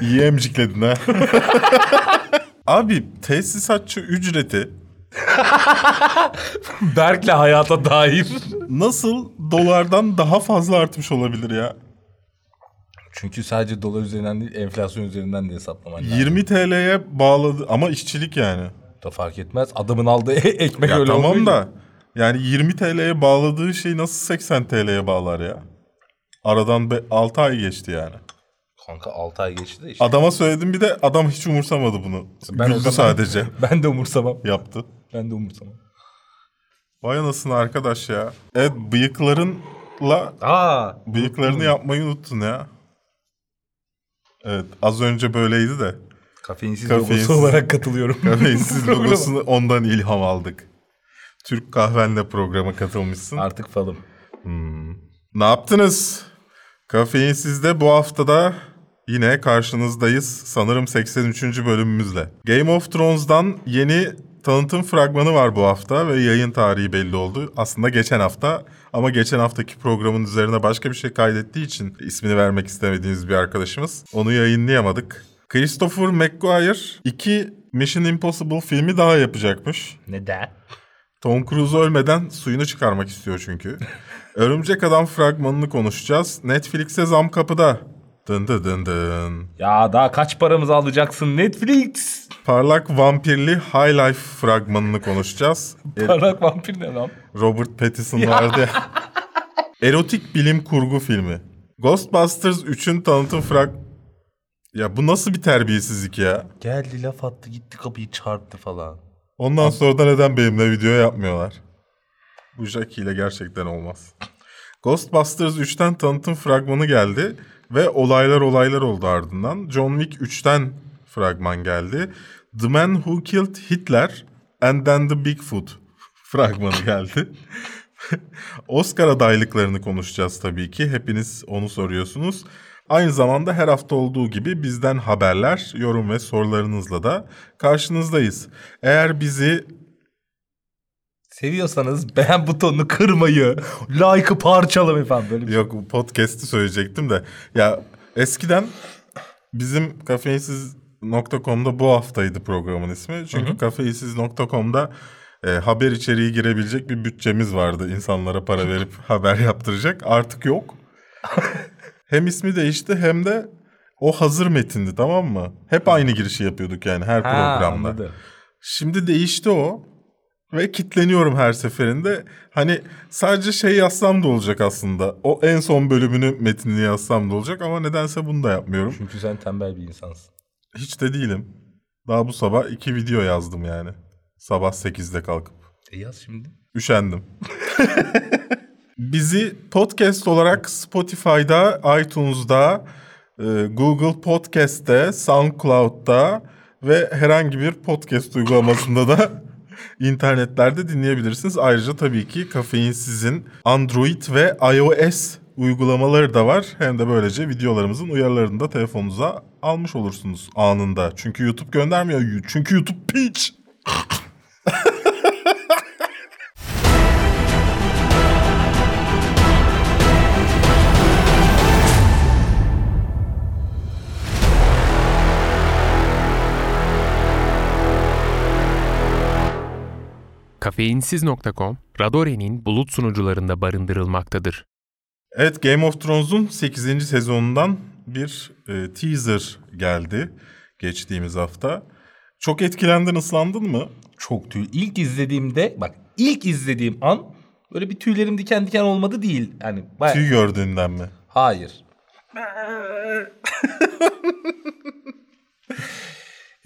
İyi emcikledin ha. Abi tesisatçı ücreti Berk'le hayata dair. nasıl dolardan daha fazla artmış olabilir ya? Çünkü sadece dolar üzerinden değil enflasyon üzerinden de hesaplaman lazım. 20 TL'ye bağladı ama işçilik yani. Da fark etmez. Adamın aldığı ekmek Ya öyle tamam olmuyor da yani 20 TL'ye bağladığı şey nasıl 80 TL'ye bağlar ya? Aradan 6 ay geçti yani. Kanka 6 ay geçti de işte. Adama söyledim bir de adam hiç umursamadı bunu. Ben Güldü zaman- sadece. ben de umursamam. Yaptı. Ben de umursamam. Vay anasını arkadaş ya. Evet bıyıklarınla Aa. bıyıklarını yapmayı unuttun ya. Evet az önce böyleydi de. Kafeinsiz, Kafeinsiz. logosu olarak katılıyorum. Kafeinsiz logosunu ondan ilham aldık. Türk Kahvenle programa katılmışsın. Artık falım. Ne yaptınız? Kafeinsiz'de bu haftada yine karşınızdayız. Sanırım 83. bölümümüzle. Game of Thrones'dan yeni tanıtım fragmanı var bu hafta ve yayın tarihi belli oldu. Aslında geçen hafta ama geçen haftaki programın üzerine başka bir şey kaydettiği için ismini vermek istemediğimiz bir arkadaşımız. Onu yayınlayamadık. Christopher McGuire iki Mission Impossible filmi daha yapacakmış. Neden? Tom Cruise ölmeden suyunu çıkarmak istiyor çünkü. Örümcek Adam fragmanını konuşacağız. Netflix'e zam kapıda. Dın dın dın dın. Ya daha kaç paramızı alacaksın Netflix? Parlak vampirli High Life fragmanını konuşacağız. Parlak vampir ne lan? Robert Pattinson vardı ya. Erotik bilim kurgu filmi. Ghostbusters 3'ün tanıtım frag... Ya bu nasıl bir terbiyesizlik ya? Geldi laf attı gitti kapıyı çarptı falan. Ondan sonra da neden benimle video yapmıyorlar? Bu Jackie ile gerçekten olmaz. Ghostbusters 3'ten tanıtım fragmanı geldi ve olaylar olaylar oldu ardından. John Wick 3'ten fragman geldi. The Man Who Killed Hitler and Then the Bigfoot fragmanı geldi. Oscar adaylıklarını konuşacağız tabii ki. Hepiniz onu soruyorsunuz. Aynı zamanda her hafta olduğu gibi bizden haberler, yorum ve sorularınızla da karşınızdayız. Eğer bizi Seviyorsanız beğen butonunu kırmayı, like'ı parçalamayı falan böyle bir şey. yok podcast'i söyleyecektim de ya eskiden bizim kafeinsiz.com'da bu haftaydı programın ismi. Çünkü kafeinsiz.com'da e, haber içeriği girebilecek bir bütçemiz vardı. insanlara para verip haber yaptıracak. Artık yok. hem ismi değişti hem de o hazır metindi tamam mı? Hep aynı girişi yapıyorduk yani her Ha, programda. anladım. Şimdi değişti o. Ve kitleniyorum her seferinde. Hani sadece şey yazsam da olacak aslında. O en son bölümünü metnini yazsam da olacak ama nedense bunu da yapmıyorum. Çünkü sen tembel bir insansın. Hiç de değilim. Daha bu sabah iki video yazdım yani. Sabah 8'de kalkıp. E yaz şimdi. Üşendim. Bizi podcast olarak Spotify'da, iTunes'da, e, Google Podcast'te, SoundCloud'da ve herhangi bir podcast uygulamasında da internetlerde dinleyebilirsiniz. Ayrıca tabii ki Kafeinsiz'in Android ve iOS uygulamaları da var. Hem de böylece videolarımızın uyarılarını da telefonunuza almış olursunuz anında. Çünkü YouTube göndermiyor. Çünkü YouTube piç. Kafeinsiz.com, Radore'nin bulut sunucularında barındırılmaktadır. Evet Game of Thrones'un 8. sezonundan bir e, teaser geldi geçtiğimiz hafta. Çok etkilendin, ıslandın mı? Çok tüy. İlk izlediğimde bak ilk izlediğim an böyle bir tüylerim diken diken olmadı değil. Yani bayağı... Tüy gördüğünden mi? Hayır.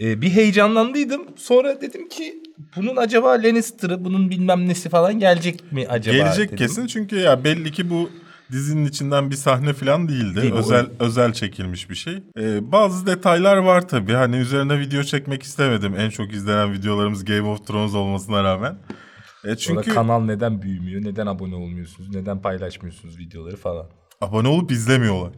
Ee, bir heyecanlandıydım. Sonra dedim ki bunun acaba Lannister'ı, bunun bilmem nesi falan gelecek mi acaba? Gelecek dedim. kesin çünkü ya belli ki bu dizinin içinden bir sahne falan değildi. Değil, o- özel özel çekilmiş bir şey. Ee, bazı detaylar var tabii. Hani üzerine video çekmek istemedim. En çok izlenen videolarımız Game of Thrones olmasına rağmen. E Sonra çünkü kanal neden büyümüyor? Neden abone olmuyorsunuz? Neden paylaşmıyorsunuz videoları falan? abone olup izlemiyorlar.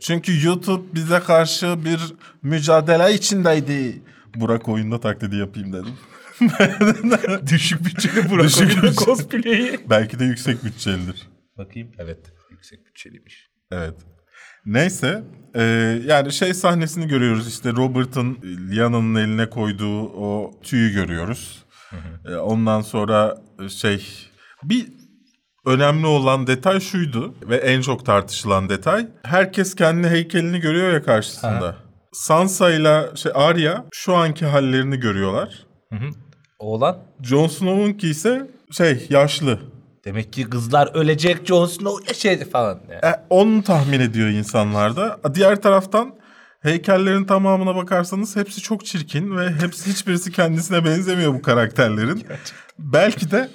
Çünkü YouTube bize karşı bir mücadele içindeydi. Burak oyunda taklidi yapayım dedim. Düşük bütçeli Burak Düşük bütçe. cosplay'i. Belki de yüksek bütçelidir. Bakayım. Evet. Yüksek bütçeliymiş. Evet. Neyse. e, yani şey sahnesini görüyoruz işte Robert'ın Liana'nın eline koyduğu o tüyü görüyoruz. E, ondan sonra e, şey bir önemli olan detay şuydu ve en çok tartışılan detay. Herkes kendi heykelini görüyor ya karşısında. Sansa ile şey Arya şu anki hallerini görüyorlar. Oğlan. Jon Snow'unki ise şey yaşlı. Demek ki kızlar ölecek Jon Snow yaşayacak falan. Yani. E, onu tahmin ediyor insanlar da. Diğer taraftan heykellerin tamamına bakarsanız hepsi çok çirkin ve hepsi hiçbirisi kendisine benzemiyor bu karakterlerin. Belki de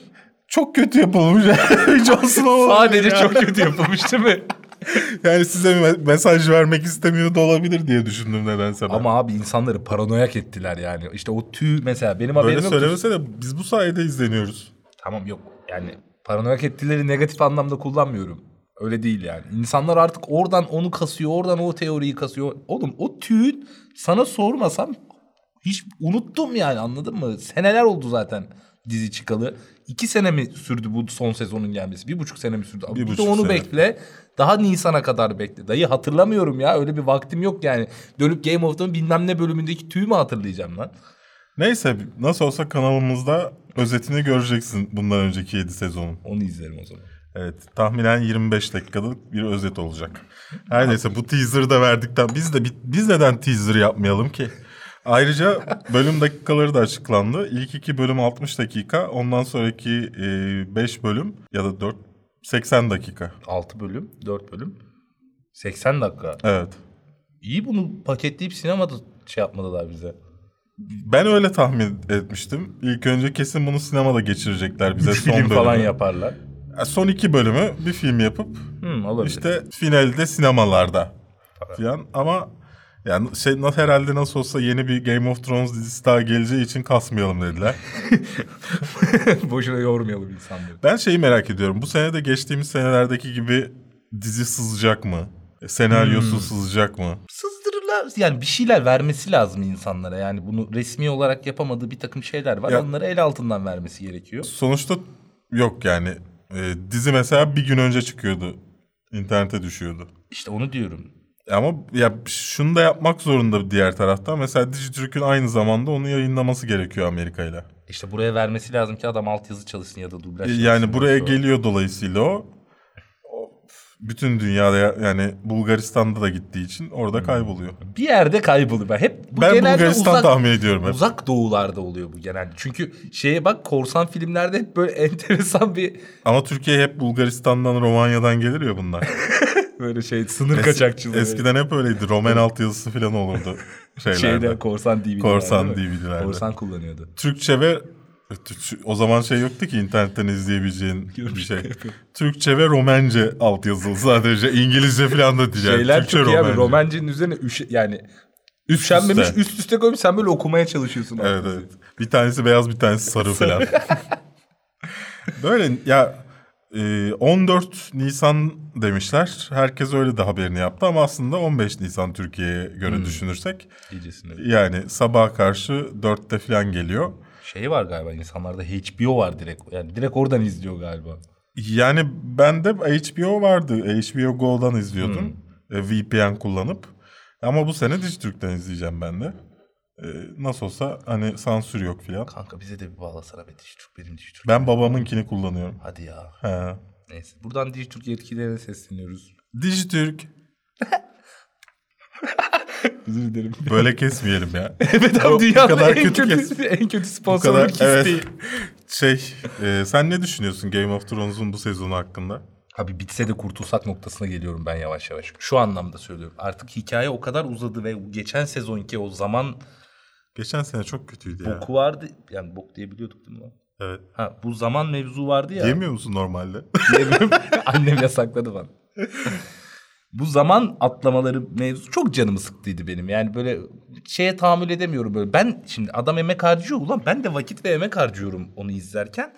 çok kötü yapılmış. Jon Snow Sadece ya. çok kötü yapılmış değil mi? Yani size me- mesaj vermek istemiyor da olabilir diye düşündüm nedense ben. Ama abi insanları paranoyak ettiler yani. İşte o tüy mesela benim haberim Böyle yok. söylemese de biz bu sayede izleniyoruz. Tamam yok. Yani paranoyak ettileri negatif anlamda kullanmıyorum. Öyle değil yani. İnsanlar artık oradan onu kasıyor, oradan o teoriyi kasıyor. Oğlum o tüyün sana sormasam hiç unuttum yani anladın mı? Seneler oldu zaten dizi çıkalı. İki sene mi sürdü bu son sezonun gelmesi? Bir buçuk sene mi sürdü? Bir, de buçuk onu sene. bekle. Daha Nisan'a kadar bekle. Dayı hatırlamıyorum ya. Öyle bir vaktim yok yani. Dönüp Game of Thrones bilmem ne bölümündeki tüyü mü hatırlayacağım lan? Neyse nasıl olsa kanalımızda özetini göreceksin bundan önceki 7 sezonun. Onu izlerim o zaman. Evet tahminen 25 dakikalık bir özet olacak. Her neyse bu teaser'ı da verdikten biz de biz neden teaser yapmayalım ki? Ayrıca bölüm dakikaları da açıklandı. İlk iki bölüm 60 dakika. Ondan sonraki 5 bölüm ya da 4 80 dakika. 6 bölüm, 4 bölüm. 80 dakika. Evet. İyi bunu paketleyip sinemada şey yapmadılar bize. Ben öyle tahmin etmiştim. İlk önce kesin bunu sinemada geçirecekler bize Üç son film bölümü. falan yaparlar. Son iki bölümü bir film yapıp Hmm, olabilir. İşte finalde sinemalarda falan ama yani şey nasıl herhalde nasıl olsa yeni bir Game of Thrones dizisi daha geleceği için kasmayalım dediler. Boşuna yormayalım insanları. Ben şeyi merak ediyorum. Bu sene de geçtiğimiz senelerdeki gibi dizi sızacak mı? Senaryosu sızacak mı? Sızdırırlar. Yani bir şeyler vermesi lazım insanlara. Yani bunu resmi olarak yapamadığı bir takım şeyler var. Ya- Onları el altından vermesi gerekiyor. Sonuçta yok yani. Ee, dizi mesela bir gün önce çıkıyordu. İnternete düşüyordu. İşte onu diyorum. Ama ya şunu da yapmak zorunda diğer taraftan. Mesela Dijitürk'ün aynı zamanda onu yayınlaması gerekiyor Amerika ile. İşte buraya vermesi lazım ki adam altyazı çalışsın ya da dublaj çalışsın. Yani buraya o- geliyor dolayısıyla o. Bütün dünyada ya- yani Bulgaristan'da da gittiği için orada kayboluyor. Bir yerde kaybolur. Ben hep bu ben genelde Bulgaristan uzak, tahmin ediyorum hep. uzak doğularda oluyor bu genelde. Çünkü şeye bak korsan filmlerde hep böyle enteresan bir Ama Türkiye hep Bulgaristan'dan, Romanya'dan gelir ya bunlar. böyle şey sınır Es- kaçakçılığı. Eskiden hep öyleydi. Roman altyazısı falan olurdu şeylerde. Şeyde korsan DVD'lerde. Korsan? DVD'lerde. Korsan kullanıyordu. Türkçe ve o zaman şey yoktu ki internetten izleyebileceğin bir şey. Türkçe ve Romence altyazılı sadece. İngilizce falan da yani. Şeyler Türkçe, çok iyi abi. Romence. Romancının üzerine üşe, yani üşenmemiş üste. üst üste koymuş sen böyle okumaya çalışıyorsun. Evet evet. Bir tanesi beyaz bir tanesi sarı falan. Böyle ya e, 14 Nisan demişler. Herkes öyle de haberini yaptı ama aslında 15 Nisan Türkiye'ye göre Hmm. düşünürsek İyicesinde. yani sabaha karşı 4'te falan geliyor. Şey var galiba insanlarda HBO var direkt. Yani direkt oradan izliyor galiba. Yani ben de HBO vardı. HBO Go'dan izliyordum. Hmm. E, VPN kullanıp. Ama bu sene Dijitürk'ten izleyeceğim ben de. E, nasıl olsa hani sansür yok filan. Kanka bize de bir bağlasana be Dijitürk benim Dijitürk. Ben babamınkini kullanıyorum. Hadi ya. He. Neyse. Buradan Dijitürk yetkililerine sesleniyoruz. Dijitürk. Özür dilerim. Böyle kesmeyelim ya. evet O- abi dünyanın kadar en kötü kötü, kes- en kötü sponsorluk isteği. evet. Şey, e, sen ne düşünüyorsun Game of Thrones'un bu sezonu hakkında? Abi bitse de kurtulsak noktasına geliyorum ben yavaş yavaş. Şu anlamda söylüyorum. Artık hikaye o kadar uzadı ve geçen sezonki o zaman Geçen sene çok kötüydü ya. boku vardı. Yani bok diyebiliyorduk değil mi lan? Evet. Ha bu zaman mevzu vardı ya. Yemiyor musun normalde? Diyemiyorum. Annem yasakladı bana. Bu zaman atlamaları mevzu çok canımı sıktıydı benim. Yani böyle şeye tahammül edemiyorum böyle. Ben şimdi adam emek harcıyor ulan ben de vakit ve emek harcıyorum onu izlerken.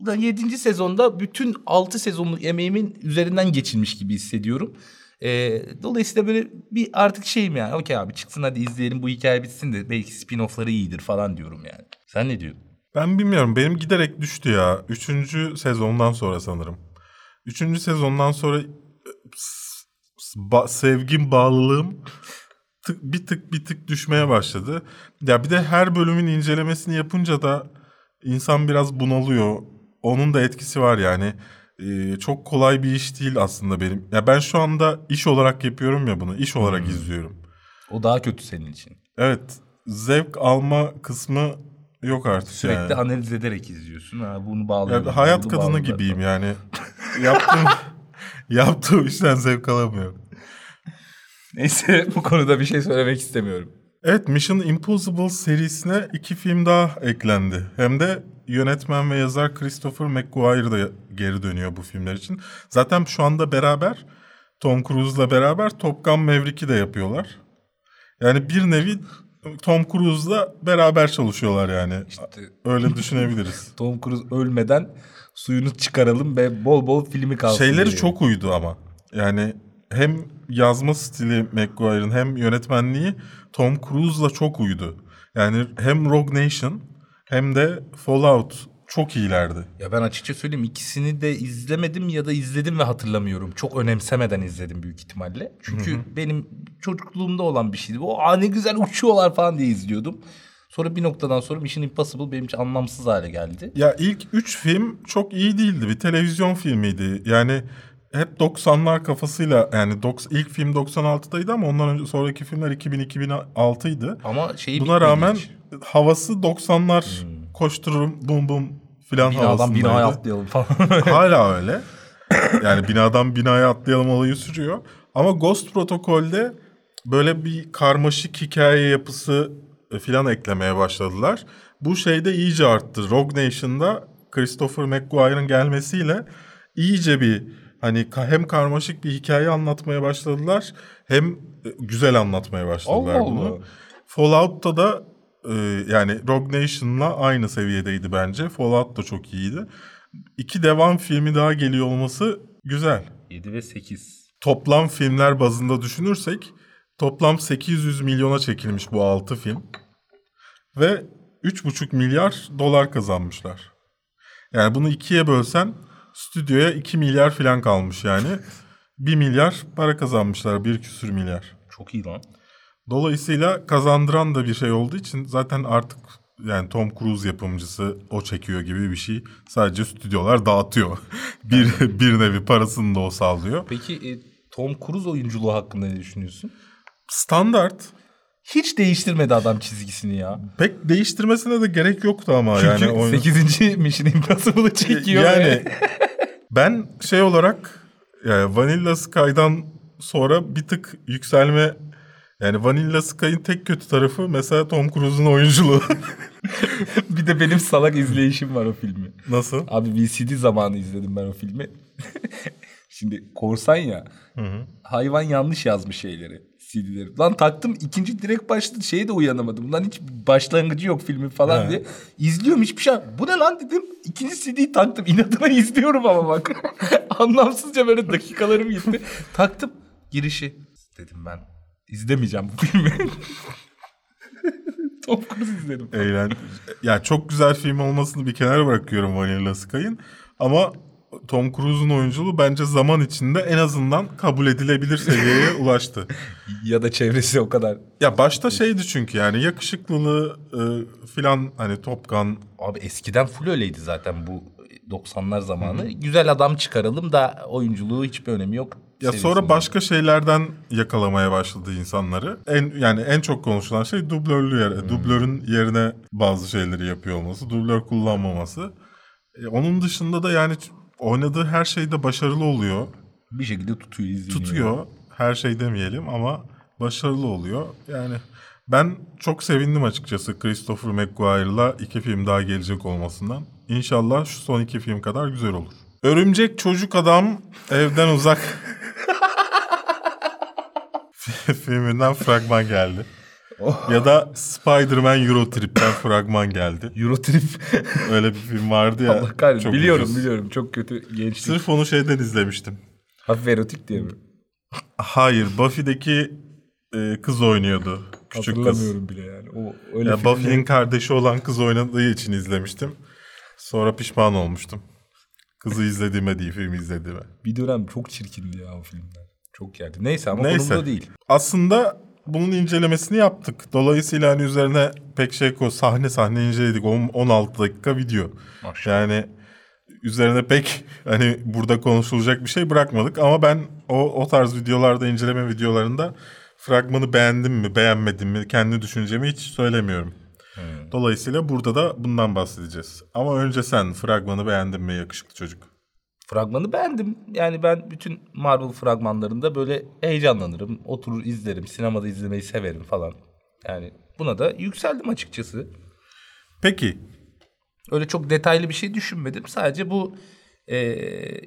Ulan 7. sezonda bütün 6 sezonluk emeğimin üzerinden geçilmiş gibi hissediyorum. Ee, dolayısıyla böyle bir artık şeyim yani. Okey abi çıksın hadi izleyelim bu hikaye bitsin de belki spin-off'ları iyidir falan diyorum yani. Sen ne diyorsun? Ben bilmiyorum. Benim giderek düştü ya. Üçüncü sezondan sonra sanırım. Üçüncü sezondan sonra e, sevgim, bağlılığım tık, bir tık bir tık düşmeye başladı. Ya bir de her bölümün incelemesini yapınca da insan biraz bunalıyor. Onun da etkisi var yani. Çok kolay bir iş değil aslında benim. Ya ben şu anda iş olarak yapıyorum ya bunu. iş olarak izliyorum. O daha kötü senin için. Evet. Zevk alma kısmı yok artık Sürekli yani. analiz ederek izliyorsun. Ha, bunu Ya bağlıyorum. hayat bunu kadını bağlıyorum. gibiyim yani. yaptığım yaptığım işten zevk alamıyorum. Neyse bu konuda bir şey söylemek istemiyorum. Evet Mission Impossible serisine iki film daha eklendi. Hem de yönetmen ve yazar Christopher McQuarrie da geri dönüyor bu filmler için. Zaten şu anda beraber Tom Cruise'la beraber Top Gun Maverick'i de yapıyorlar. Yani bir nevi Tom Cruise'la beraber çalışıyorlar yani. İşte Öyle düşünebiliriz. Tom Cruise ölmeden suyunu çıkaralım ve bol bol filmi kalsın. Şeyleri diye. çok uydu ama. Yani hem yazma stili McGuire'ın hem yönetmenliği Tom Cruise'la çok uydu. Yani hem Rogue Nation hem de Fallout çok iyilerdi. Ya ben açıkça söyleyeyim ikisini de izlemedim ya da izledim ve hatırlamıyorum. Çok önemsemeden izledim büyük ihtimalle. Çünkü benim çocukluğumda olan bir şeydi. O aa ne güzel uçuyorlar falan diye izliyordum. Sonra bir noktadan sonra Mission Impossible benim için anlamsız hale geldi. Ya ilk üç film çok iyi değildi. Bir televizyon filmiydi. Yani hep 90'lar kafasıyla yani ilk film 96'daydı ama ondan önce sonraki filmler 2000-2006'ydı. Ama şeyi Buna rağmen hiç. havası 90'lar koştururum bum bum filan Binadan havasındaydı. binaya atlayalım falan. Hala öyle. Yani binadan binaya atlayalım olayı sürüyor. Ama Ghost Protokol'de böyle bir karmaşık hikaye yapısı e, filan eklemeye başladılar. Bu şeyde iyice arttı. Rogue Nation'da Christopher McQuarrie'ın gelmesiyle iyice bir hani hem karmaşık bir hikaye anlatmaya başladılar hem e, güzel anlatmaya başladılar Allah bunu. Allah. Fallout'ta da e, yani Rogue Nation'la aynı seviyedeydi bence. Fallout da çok iyiydi. İki devam filmi daha geliyor olması güzel. 7 ve 8. Toplam filmler bazında düşünürsek toplam 800 milyona çekilmiş bu 6 film. Ve 3,5 milyar dolar kazanmışlar. Yani bunu ikiye bölsen stüdyoya 2 milyar falan kalmış yani. 1 milyar para kazanmışlar. Bir küsür milyar. Çok iyi lan. Dolayısıyla kazandıran da bir şey olduğu için zaten artık yani Tom Cruise yapımcısı o çekiyor gibi bir şey. Sadece stüdyolar dağıtıyor. bir bir nevi parasını da o sağlıyor. Peki e, Tom Cruise oyunculuğu hakkında ne düşünüyorsun? Standart. Hiç değiştirmedi adam çizgisini ya. Pek değiştirmesine de gerek yoktu ama Çünkü yani oyun- 8. Mission Impossible'ı çekiyor. yani ve- ben şey olarak yani Vanilla Sky'dan sonra bir tık yükselme yani Vanilla Sky'ın tek kötü tarafı mesela Tom Cruise'un oyunculuğu. bir de benim salak izleyişim var o filmi. Nasıl? Abi VCD zamanı izledim ben o filmi. Şimdi korsan ya. Hayvan yanlış yazmış şeyleri. CD'leri. Lan taktım ikinci direkt başladı şeye de uyanamadım. Lan hiç başlangıcı yok filmin falan He. diye. İzliyorum hiçbir şey. Bu ne lan dedim. İkinci CD'yi taktım. İnadına izliyorum ama bak. Anlamsızca böyle dakikalarım gitti. taktım girişi. Dedim ben izlemeyeceğim bu filmi. Tom Cruise izledim. Eğlen. ya çok güzel film olmasını bir kenara bırakıyorum Vanilla Sky'ın. Ama Tom Cruise'un oyunculuğu bence zaman içinde en azından kabul edilebilir seviyeye ulaştı. Ya da çevresi o kadar. Ya başta şeydi çünkü yani yakışıklılığı e, filan hani Top Gun Abi eskiden full öyleydi zaten bu 90'lar zamanı. Güzel adam çıkaralım da oyunculuğu hiçbir önemi yok. Ya sonra başka şeylerden yakalamaya başladı insanları. En yani en çok konuşulan şey dublörlü yer. Dublörün yerine bazı şeyleri yapıyor olması, dublör kullanmaması. E, onun dışında da yani oynadığı her şeyde başarılı oluyor. bir şekilde tutuyor izleniyor. Tutuyor. Her şey demeyelim ama başarılı oluyor. Yani ben çok sevindim açıkçası Christopher McQuarrie'la iki film daha gelecek olmasından. İnşallah şu son iki film kadar güzel olur. Örümcek Çocuk Adam evden uzak filminden fragman geldi. Ya da Spider-Man Eurotrip'ten fragman geldi. Eurotrip. Öyle bir film vardı ya. Allah kahretsin. çok Biliyorum ucuz. biliyorum. Çok kötü gençlik. Sırf onu şeyden izlemiştim. Hafif erotik diye mi? Hayır, Buffy'deki e, kız oynuyordu. Küçük kız. Hatırlamıyorum bile yani. O öyle Ya Buffy'nin kardeşi olan kız oynadığı için izlemiştim. Sonra pişman olmuştum. Kızı izlediğime değil, filmi izlediğime. bir dönem çok çirkindi ya o filmler. Çok geldi. Neyse ama Neyse. konumda değil. Aslında bunun incelemesini yaptık. Dolayısıyla hani üzerine pek şey ko sahne sahne inceledik. On- 16 dakika video. Maşallah. Yani üzerine pek hani burada konuşulacak bir şey bırakmadık ama ben o o tarz videolarda inceleme videolarında fragmanı beğendim mi, beğenmedim mi, kendi düşüncemi hiç söylemiyorum. Dolayısıyla burada da bundan bahsedeceğiz. Ama önce sen fragmanı beğendin mi yakışıklı çocuk? Fragmanı beğendim. Yani ben bütün Marvel fragmanlarında böyle heyecanlanırım. Oturur izlerim. Sinemada izlemeyi severim falan. Yani buna da yükseldim açıkçası. Peki Öyle çok detaylı bir şey düşünmedim. Sadece bu eee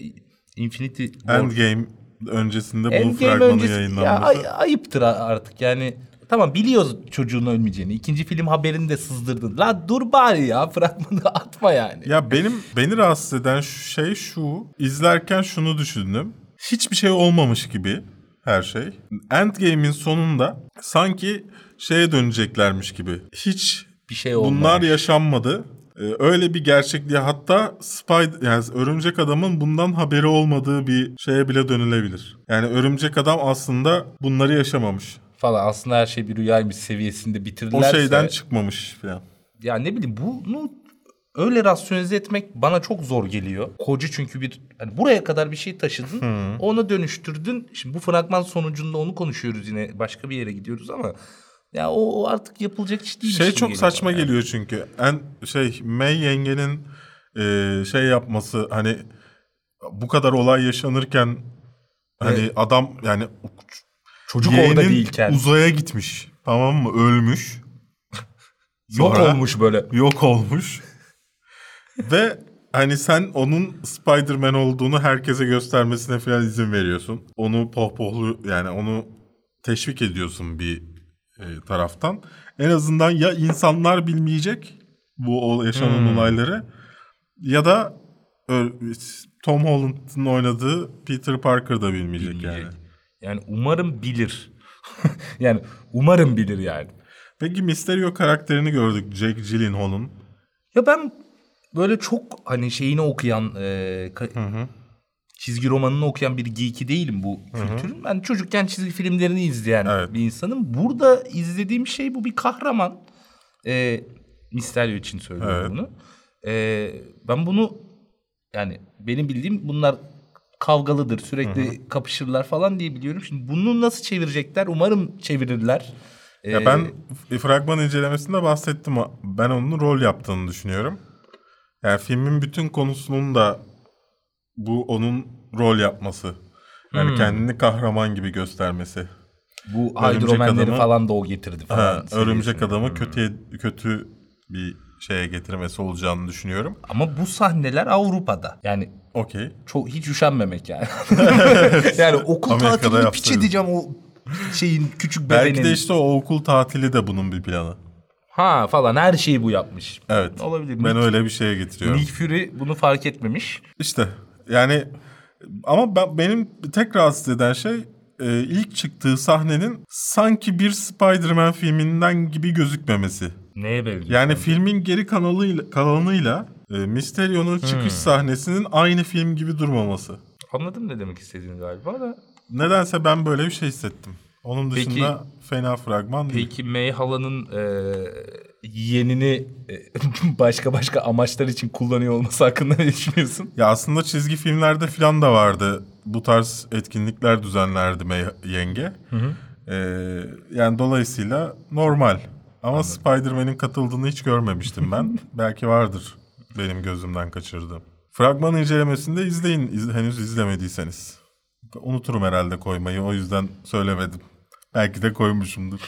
Infinity War Endgame öncesinde bu Endgame fragmanı öncesi ya yayınlanması. ay- ayıptır artık yani. Tamam biliyoruz çocuğun ölmeyeceğini. İkinci film haberini de sızdırdın. La dur bari ya fragmanı atma yani. Ya benim beni rahatsız eden şu şey şu. izlerken şunu düşündüm. Hiçbir şey olmamış gibi her şey. Endgame'in sonunda sanki şeye döneceklermiş gibi. Hiç Bir şey olmamış. bunlar yaşanmadı. Ee, öyle bir gerçekliğe hatta Spider yani örümcek adamın bundan haberi olmadığı bir şeye bile dönülebilir. Yani örümcek adam aslında bunları yaşamamış. Falan aslında her şey bir rüyaymış seviyesinde O bitirirlerse. şeyden çıkmış falan. Ya ne bileyim bunu öyle rasyonize etmek bana çok zor geliyor. Koca çünkü bir hani buraya kadar bir şey taşıdın. Onu dönüştürdün. Şimdi bu fragman sonucunda onu konuşuyoruz yine başka bir yere gidiyoruz ama ya o, o artık yapılacak iş değil. Şey çok saçma yani. geliyor çünkü. En şey May yengenin e, şey yapması hani bu kadar olay yaşanırken hani Evet. adam yani Çocuk yeğenin orada değilken uzaya gitmiş. Tamam mı? Ölmüş. yok Sonra olmuş böyle. Yok olmuş. Ve hani sen onun Spider-Man olduğunu herkese göstermesine falan izin veriyorsun. Onu pohpohlu yani onu teşvik ediyorsun bir e, taraftan. En azından ya insanlar bilmeyecek bu yaşanan Hmm. olayları ya da Tom Holland'ın oynadığı Peter Parker da bilmeyecek. Bilmeyecek. Yani umarım bilir. yani umarım bilir yani. Peki Mysterio karakterini gördük Jake Gyllenhaal'ın. Ya ben böyle çok hani şeyini okuyan e, ka- çizgi romanını okuyan bir geeki değilim bu kültürün. Ben çocukken çizgi filmlerini izleyen Evet. bir insanım. Burada izlediğim şey bu bir kahraman. E, Mysterio için söylüyorum Evet. bunu. E, ben bunu yani benim bildiğim bunlar kavgalıdır. Sürekli kapışırlar falan diye biliyorum. Şimdi bunu nasıl çevirecekler? Umarım çevirirler. Ya E, ben fragman incelemesinde bahsettim. Ben onun rol yaptığını düşünüyorum. Yani filmin bütün konusunun da bu onun rol yapması. Yani Hmm. kendini kahraman gibi göstermesi. bu Hydroman'leri falan da o getirdi falan. Ha, örümcek adamı kötüye kötü bir şeye getirmesi olacağını düşünüyorum. Ama bu sahneler Avrupa'da. Yani Okey. çok hiç üşenmemek yani. yani okul Amerika'da tatilini piç yaptırdı. edeceğim o şeyin küçük bebeğinin. Belki de işte o okul tatili de bunun bir planı. Ha falan her şeyi bu yapmış. Evet. Olabilir. Ben Nick, öyle bir şeye getiriyorum. Nick Fury bunu fark etmemiş. İşte yani ama ben, benim tek rahatsız eden şey e, ilk çıktığı sahnenin sanki bir Spider-Man filminden gibi gözükmemesi. Neye benziyor? Yani filmin geri kanalıyla, kalanıyla e, Mysterio'nun çıkış sahnesinin aynı film gibi durmaması. Anladım ne demek istediğini galiba da. Nedense ben böyle bir şey hissettim. Onun Peki- dışında fena fragman değil. Peki May halanın e, yeğenini e, başka başka amaçlar için kullanıyor olması hakkında ne düşünüyorsun? Ya aslında çizgi filmlerde falan da vardı. Bu tarz etkinlikler düzenlerdi May yenge. Ee, yani dolayısıyla normal. Ama Spider-Man'in katıldığını hiç görmemiştim ben. Belki vardır benim gözümden kaçırdığım. Fragman incelemesinde izleyin iz- henüz izlemediyseniz. Unuturum herhalde koymayı o yüzden söylemedim. Belki de koymuşumdur.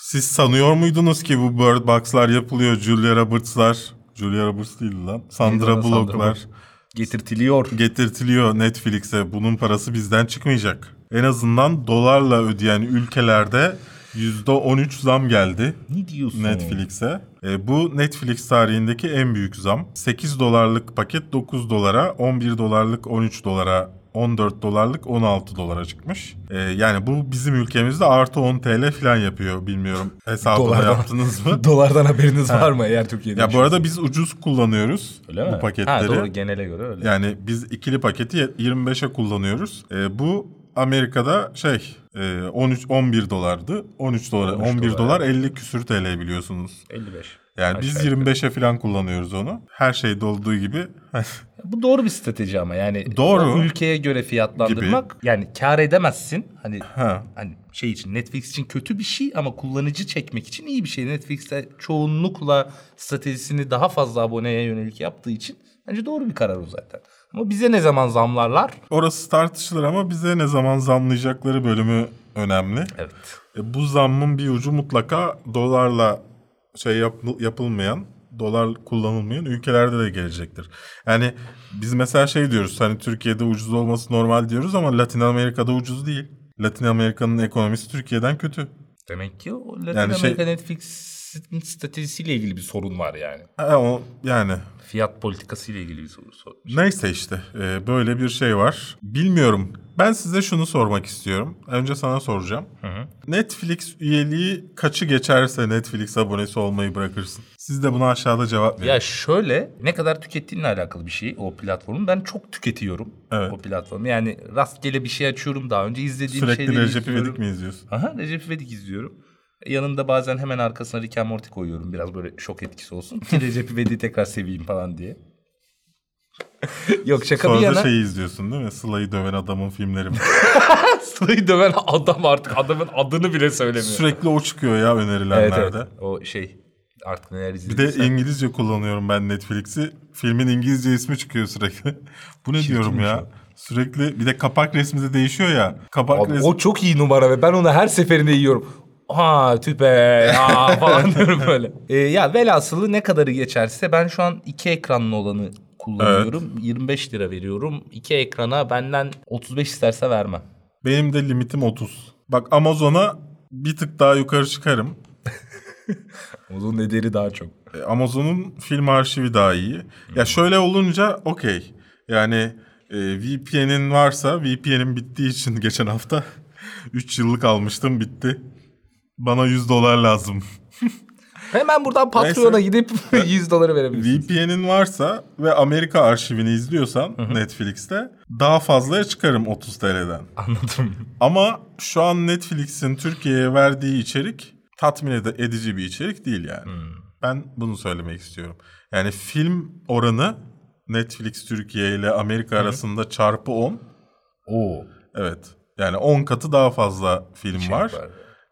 Siz sanıyor muydunuz ki bu Bird Box'lar yapılıyor? Julia Roberts'lar. Julia Roberts değil lan. Sandra Bullock'lar Bullock. Getirtiliyor. getirtiliyor Netflix'e. Bunun parası bizden çıkmayacak. En azından dolarla ödeyen ülkelerde %13 zam geldi Ne diyorsun? Netflix'e. E, bu Netflix tarihindeki en büyük zam. 8 dolarlık paket 9 dolara, 11 dolarlık 13 dolara, 14 dolarlık 16 dolara çıkmış. E, yani bu bizim ülkemizde artı 10 TL falan yapıyor. Bilmiyorum hesabını Dolardan. yaptınız mı? Dolardan haberiniz var mı eğer Türkiye'de? ya bu arada biz ucuz kullanıyoruz Öyle mi? bu paketleri. Ha doğru genele göre öyle. Yani biz ikili paketi 25'e kullanıyoruz. Ee, bu Amerika'da şey e, 13 11 dolardı. 13 dolar 13 11 dolar, dolar 50 küsür TL biliyorsunuz. 55. Yani biz Aşağı 25'e falan kullanıyoruz onu. Her şeyde olduğu gibi. Bu doğru bir strateji ama yani Doğru. ülkeye göre fiyatlandırmak yani kar edemezsin. Hani ha. hani şey için Netflix için kötü bir şey ama kullanıcı çekmek için iyi bir şey. Netflix'te çoğunlukla stratejisini daha fazla aboneye yönelik yaptığı için bence doğru bir karar o zaten. Ama bize ne zaman zamlarlar? Orası tartışılır ama bize ne zaman zamlayacakları bölümü önemli. Evet. E, bu zammın bir ucu mutlaka dolarla şey yap- yapılmayan, dolar kullanılmayan ülkelerde de gelecektir. Yani biz mesela şey diyoruz hani Türkiye'de ucuz olması normal diyoruz ama Latin Amerika'da ucuz değil. Latin Amerika'nın ekonomisi Türkiye'den kötü. Demek ki o Latin Yani şey- Amerika Netflix'in stratejisiyle ilgili bir sorun var yani. Ha, o, yani Fiyat politikasıyla ilgili bir sorun. sorun. neyse işte e, böyle bir şey var. Bilmiyorum. Ben size şunu sormak istiyorum. Önce sana soracağım. Netflix üyeliği kaçı geçerse Netflix abonesi olmayı bırakırsın? Siz de buna aşağıda cevap verin. Ya şöyle ne kadar tükettiğinle alakalı bir şey o platformun. Ben çok tüketiyorum Evet. o platformu. Yani rastgele bir şey açıyorum daha önce izlediğim Sürekli şeyleri Recep. İvedik mi izliyorsun? Aha Recep İvedik izliyorum. Yanında bazen hemen arkasına Rick and Morty koyuyorum. Biraz böyle şok etkisi olsun. Ki Recep İvedik'i tekrar seveyim falan diye. Yok şaka bir Sonra da yana. şeyi izliyorsun değil mi? Sıla'yı döven adamın filmleri. Sıla'yı döven adam artık adamın adını bile söylemiyor. Sürekli o çıkıyor ya evet, önerilenlerde. evet. O şey artık neler Bir izlediysen. de İngilizce kullanıyorum ben Netflix'i. Filmin İngilizce ismi çıkıyor sürekli. Bu ne diyorum ya? Sürekli bir de kapak resmi de değişiyor ya. Kapak Abi, resmi o çok iyi numara ve ben onu her seferinde yiyorum. Ha tüpe ya falan diyorum böyle. Ee, ya velhasılı ne kadarı geçerse ben şu an iki ekranlı olanı kullanıyorum. 25 lira veriyorum. İki ekrana benden 35 isterse vermem. benim de limitim 30. Bak Amazon'a bir tık daha yukarı çıkarım. Onun ederi daha çok. E, Amazon'un film arşivi daha iyi. Ya şöyle olunca okey. Yani e, VPN'in varsa VPN'in bittiği için geçen hafta 3 yıllık almıştım bitti. Bana 100 dolar lazım. Hemen buradan Patreon'a gidip 100 doları verebilirsin. VPN'in varsa ve Amerika arşivini izliyorsan Netflix'te daha fazlaya çıkarım 30 TL'den. Anladım. Ama şu an Netflix'in Türkiye'ye verdiği içerik tatmin edici bir içerik değil yani. Ben bunu söylemek istiyorum. Yani film oranı Netflix Türkiye ile Amerika arasında çarpı 10. Oo. Evet. Yani 10 katı daha fazla film Şey var.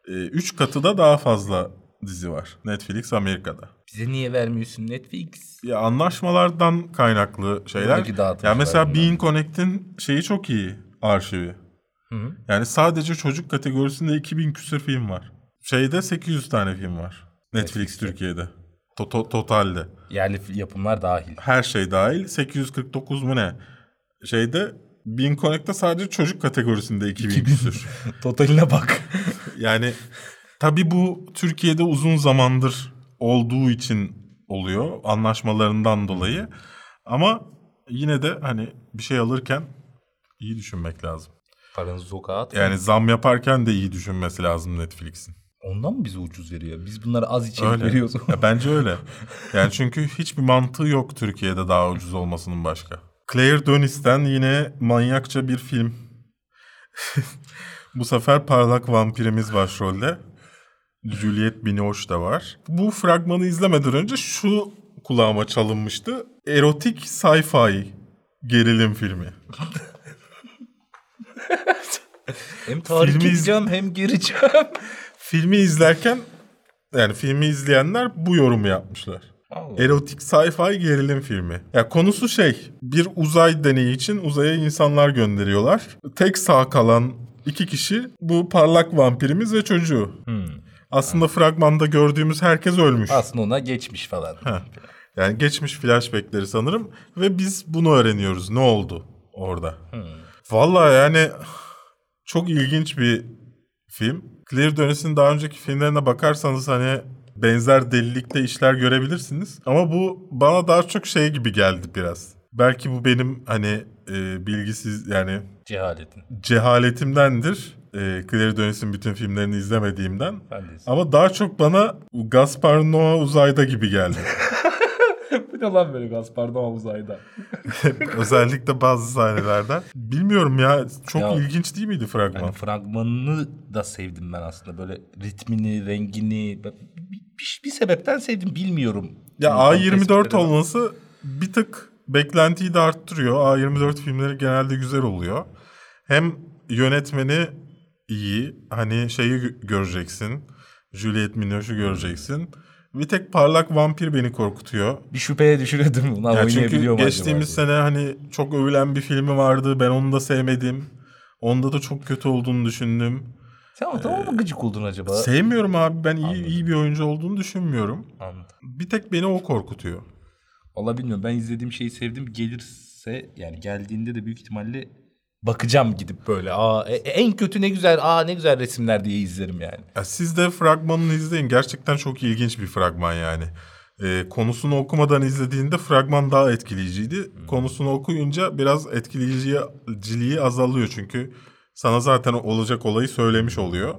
3 katı da daha fazla dizi var. Netflix Amerika'da. Bize niye vermiyorsun Netflix? Ya anlaşmalardan kaynaklı şeyler. Ya mesela bunlar. Bean Connect'in şeyi çok iyi arşivi. Yani sadece çocuk kategorisinde 2000 küsur film var. Şeyde 800 tane film var. Netflix Türkiye'de. To- to- totalde. F- yapımlar dahil. Her şey dahil 849 mu ne? Şeyde Bean Connect'te sadece çocuk kategorisinde 2000 küsur. Totaline bak. Yani tabii bu Türkiye'de uzun zamandır olduğu için oluyor anlaşmalarından dolayı. Ama yine de hani bir şey alırken iyi düşünmek lazım. Paranızı sokağa at. Yani zam yaparken de iyi düşünmesi lazım Netflix'in. Ondan mı bize ucuz veriyor? Biz bunlara az içerik Öyle. veriyoruz. Ya bence öyle. Yani çünkü hiçbir mantığı yok Türkiye'de daha ucuz olmasının başka. Claire Denis'ten yine manyakça bir film. Bu sefer parlak vampirimiz başrolde. Juliette Binoche da var. Bu fragmanı izlemeden önce şu kulağıma çalınmıştı. Erotik sci-fi gerilim filmi. hem tahrik Filmi edeceğim hem gireceğim. Filmi izlerken yani filmi izleyenler bu yorumu yapmışlar. Allah. Erotik sci-fi gerilim filmi. Ya konusu şey, bir uzay deneyi için uzaya insanlar gönderiyorlar. Tek sağ kalan iki kişi bu parlak vampirimiz ve çocuğu. Aslında fragmanda gördüğümüz herkes ölmüş. Aslında ona geçmiş falan. Yani geçmiş flashbackleri sanırım ve biz bunu öğreniyoruz. Ne oldu orada? Vallahi yani çok ilginç bir film. Claire Denis'in daha önceki filmlerine bakarsanız hani benzer delilikte işler görebilirsiniz. Ama bu bana daha çok şey gibi geldi biraz. Belki bu benim hani e, bilgisiz yani Cehaletin. cehaletimdendir. E, Claire Denis'in bütün filmlerini izlemediğimden. Ben de Ama daha çok bana Gaspar Noé uzayda gibi geldi. ne lan böyle Gaspar Noé uzayda? Özellikle bazı sahnelerden. Bilmiyorum ya çok Ya- ilginç değil miydi fragman? Yani fragmanını da sevdim ben aslında. Böyle ritmini, rengini bir, bir, bir sebepten sevdim bilmiyorum. Ya Yani tam A24 tespitleri var. olması bir tık beklentiyi de arttırıyor. A24 filmleri genelde güzel oluyor. Hem yönetmeni iyi. Hani şeyi gö- göreceksin. Juliette Binoche'u göreceksin. Bir tek parlak vampir beni korkutuyor. Bir şüpheye düşürüyor değil mi? Ulan Ya çünkü geçtiğimiz acaba sene hani çok övülen bir filmi vardı. Ben onu da sevmedim. Onda da çok kötü olduğunu düşündüm. Sen o tamam mı gıcık oldun acaba? Sevmiyorum abi. Ben iyi iyi bir oyuncu olduğunu düşünmüyorum. Anladım. Bir tek beni o korkutuyor. Valla bilmiyorum. Ben izlediğim şeyi sevdim. Gelirse yani geldiğinde de büyük ihtimalle bakacağım gidip böyle. Aa e- en kötü ne güzel. Aa ne güzel resimler diye izlerim yani. Ya siz de fragmanını izleyin. Gerçekten çok ilginç bir fragman yani. Ee, konusunu okumadan izlediğinde fragman daha etkileyiciydi. Konusunu okuyunca biraz etkileyiciliği azalıyor çünkü sana zaten olacak olayı söylemiş oluyor.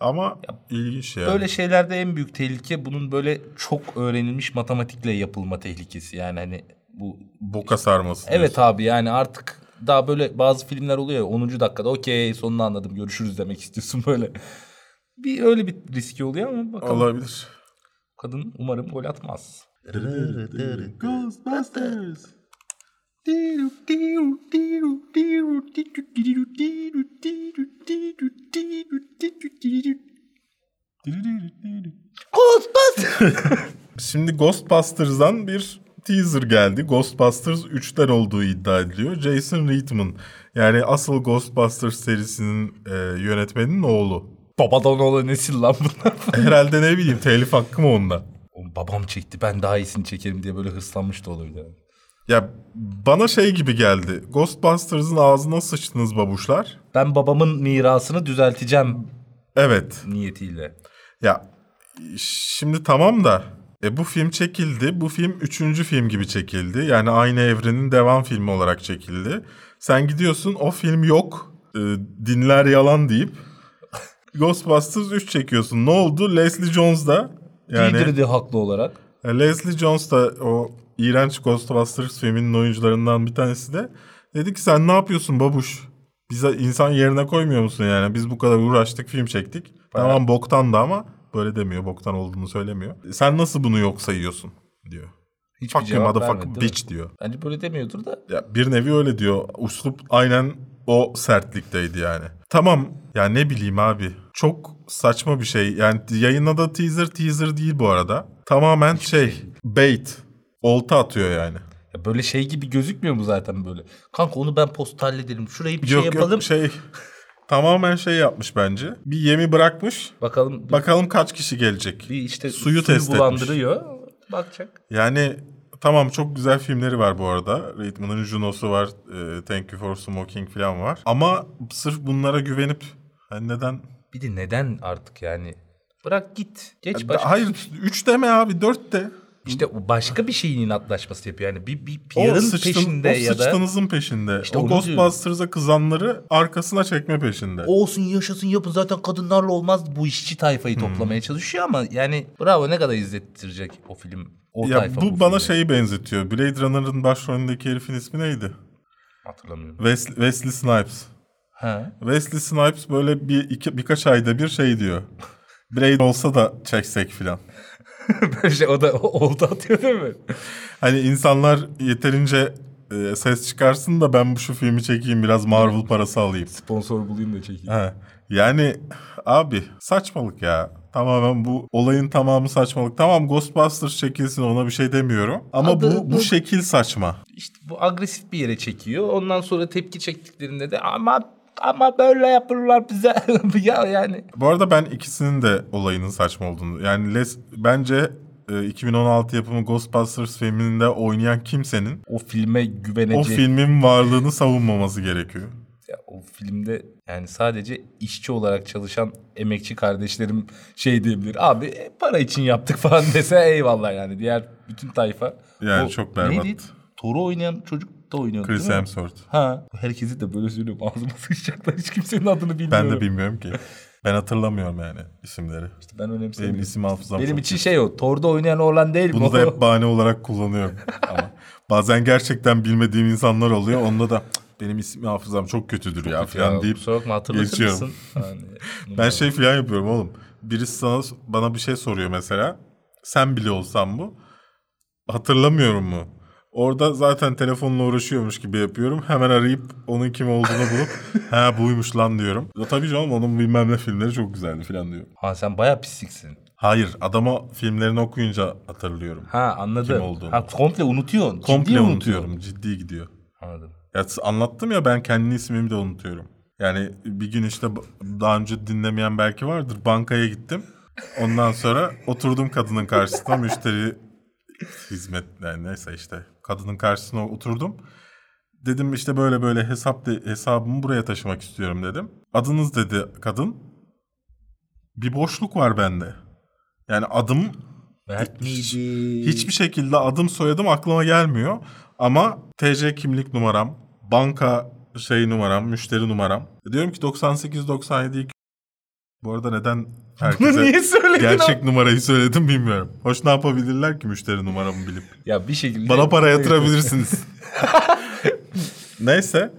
Ama ilginç yani. Böyle şeylerde en büyük tehlike bunun böyle çok öğrenilmiş matematikle yapılma tehlikesi. Yani hani bu Boka sarması. Evet abi yani artık daha böyle bazı filmler oluyor ya 10. dakikada okey sonunu anladım görüşürüz demek istiyorsun böyle. Bir öyle bir riski oluyor ama bakalım. Olabilir. Kadın umarım gol atmaz. Ghostbusters. Şimdi Ghostbusters'dan bir teaser geldi. Ghostbusters 3'ten olduğu iddia ediliyor. Jason Reitman yani asıl Ghostbusters serisinin e, yönetmeninin oğlu. Babadan oğlu nesil lan bunlar. Herhalde ne bileyim telif hakkı mı onda? Babam çekti ben daha iyisini çekerim diye böyle hırslanmış da olabilir. yani. Ya bana şey gibi geldi. Ghostbusters'ın ağzına sıçtınız babuşlar. Ben babamın mirasını düzelteceğim Evet. niyetiyle. Ya şimdi tamam da e, bu film çekildi. Bu film üçüncü film gibi çekildi. Yani aynı evrenin devam filmi olarak çekildi. Sen gidiyorsun o film yok. e, dinler yalan deyip Ghostbusters 3 çekiyorsun. Ne oldu? Leslie Jones da yani Giydirdi haklı olarak. e, Leslie Jones da o iğrenç Ghostbusters filminin oyuncularından bir tanesi de dedi ki sen ne yapıyorsun babuş? Bize insan yerine koymuyor musun yani? Biz bu kadar uğraştık, film çektik. Tamam boktan da ama böyle demiyor. Boktan olduğunu söylemiyor. Sen nasıl bunu yok sayıyorsun diyor. Hiçbir Fuck you cevap motherfucking vermedi, bitch diyor. Bence böyle demiyordur da. Ya bir nevi öyle diyor. Uslup aynen o sertlikteydi yani. Tamam ya ne bileyim abi. Çok saçma bir şey. Yani yayınladığı teaser teaser değil bu arada. Tamamen şey bait. Olta atıyor yani. Ya böyle şey gibi gözükmüyor mu zaten böyle? Kanka onu ben post hallederim. Şurayı bir yok şey yapalım. yok şey tamamen şey yapmış bence. Bir yemi bırakmış. Bakalım bir, Bakalım kaç kişi gelecek. bir işte suyu test etmiş. bulandırıyor. Bakacak. Yani tamam çok güzel filmleri var bu arada. Reitman'ın Juno'su var. e, Thank You for Smoking falan var. Ama sırf bunlara güvenip hani neden... Bir de neden artık yani? Bırak git. Geç başka. Hayır 3 deme abi 4 de. İşte o başka bir şeyin inatlaşması yapıyor. Yani bir, bir O, PR'ın sıçtın, peşinde o ya da sıçtığınızın peşinde. İşte o Ghostbusters'a kızanları arkasına çekme peşinde. olsun yaşasın yapın zaten kadınlarla olmaz bu işçi tayfayı Hmm. toplamaya çalışıyor ama yani bravo ne kadar izlettirecek o film o ya tayfa bu, bana filmi. şeyi benzetiyor. Blade Runner'ın başrolündeki herifin ismi neydi? hatırlamıyorum. Wes- Wesley Snipes. Ha. Wesley Snipes böyle bir iki, birkaç ayda bir şey diyor. Blade olsa da çeksek filan. Böyle şey o da o- oldu atıyor değil mi? Hani insanlar yeterince e, ses çıkarsın da ben bu şu filmi çekeyim biraz Marvel parası alayım. Sponsor bulayım da çekeyim. Ha. Yani abi saçmalık ya. Tamamen bu olayın tamamı saçmalık. Tamam Ghostbusters çekilsin ona bir şey demiyorum. Ama Adı- bu bu bu- şekil saçma. İşte bu agresif bir yere çekiyor. Ondan sonra tepki çektiklerinde de ama ama böyle yapırlar bize. ya yani. Bu arada ben ikisinin de olayının saçma olduğunu. Yani Les, bence e, 2016 yapımı Ghostbusters filminde oynayan kimsenin O filme o güvenecek. filmin varlığını savunmaması gerekiyor. Ya o filmde yani sadece işçi olarak çalışan emekçi kardeşlerim şey diyebilir. Abi e, para için yaptık falan dese eyvallah yani. Diğer bütün tayfa. Yani çok berbat. Neydi? Thor'u oynayan çocuk da oynuyordu Chris değil mi? Hemsworth. Ha. Herkesi de böyle söylüyorum. Ağzıma sıçacaklar. Hiç kimsenin adını bilmiyorum. Ben de bilmiyorum ki. Ben hatırlamıyorum yani isimleri. İşte ben Benim önemsemiyorum. isim hafızam Benim çok için şey o. Thor'da oynayan oğlan değil mi? Bunu da hep bahane olarak kullanıyorum. Ama bazen gerçekten bilmediğim insanlar oluyor. Onda da "Cık, benim isim hafızam çok kötüdür ya falan Ya, deyip bakma hatırlatır geçiyorum. mısın? Hani, Ben şey falan yapıyorum oğlum. Birisi sana bana bir şey soruyor mesela. Sen bile olsan bu. Hatırlamıyorum mu? Orada zaten telefonla uğraşıyormuş gibi yapıyorum. Hemen arayıp onun kim olduğunu bulup ha buymuş lan diyorum. Ya tabii canım onun bilmem ne filmleri çok güzeldi falan diyorum. Ha sen baya pisliksin. Hayır adama filmlerini okuyunca hatırlıyorum. Ha anladım. Kim olduğunu. Ha komple unutuyorsun. Komple Ciddi unutuyorum. Ciddi gidiyor. Anladım. Ya anlattım ya ben kendi ismimi de unutuyorum. Yani bir gün işte daha önce dinlemeyen belki vardır. Bankaya gittim. Ondan sonra oturdum kadının karşısına müşteri hizmet yani neyse işte kadının karşısına oturdum. Dedim işte böyle böyle hesap de, hesabımı buraya taşımak istiyorum dedim. Adınız dedi kadın. Bir boşluk var bende. Yani adım Mert hiç- miydi? Hiçbir şekilde adım soyadım aklıma gelmiyor. Ama TC kimlik numaram, banka şey numaram, müşteri numaram. Diyorum ki 98-97 Bu arada neden Bunu herkese niye söyledin gerçek abi? numarayı söyledim bilmiyorum. Hoş ne yapabilirler ki müşteri numaramı bilip. Ya bir şekilde... Bana para yatırabilirsiniz. Neyse.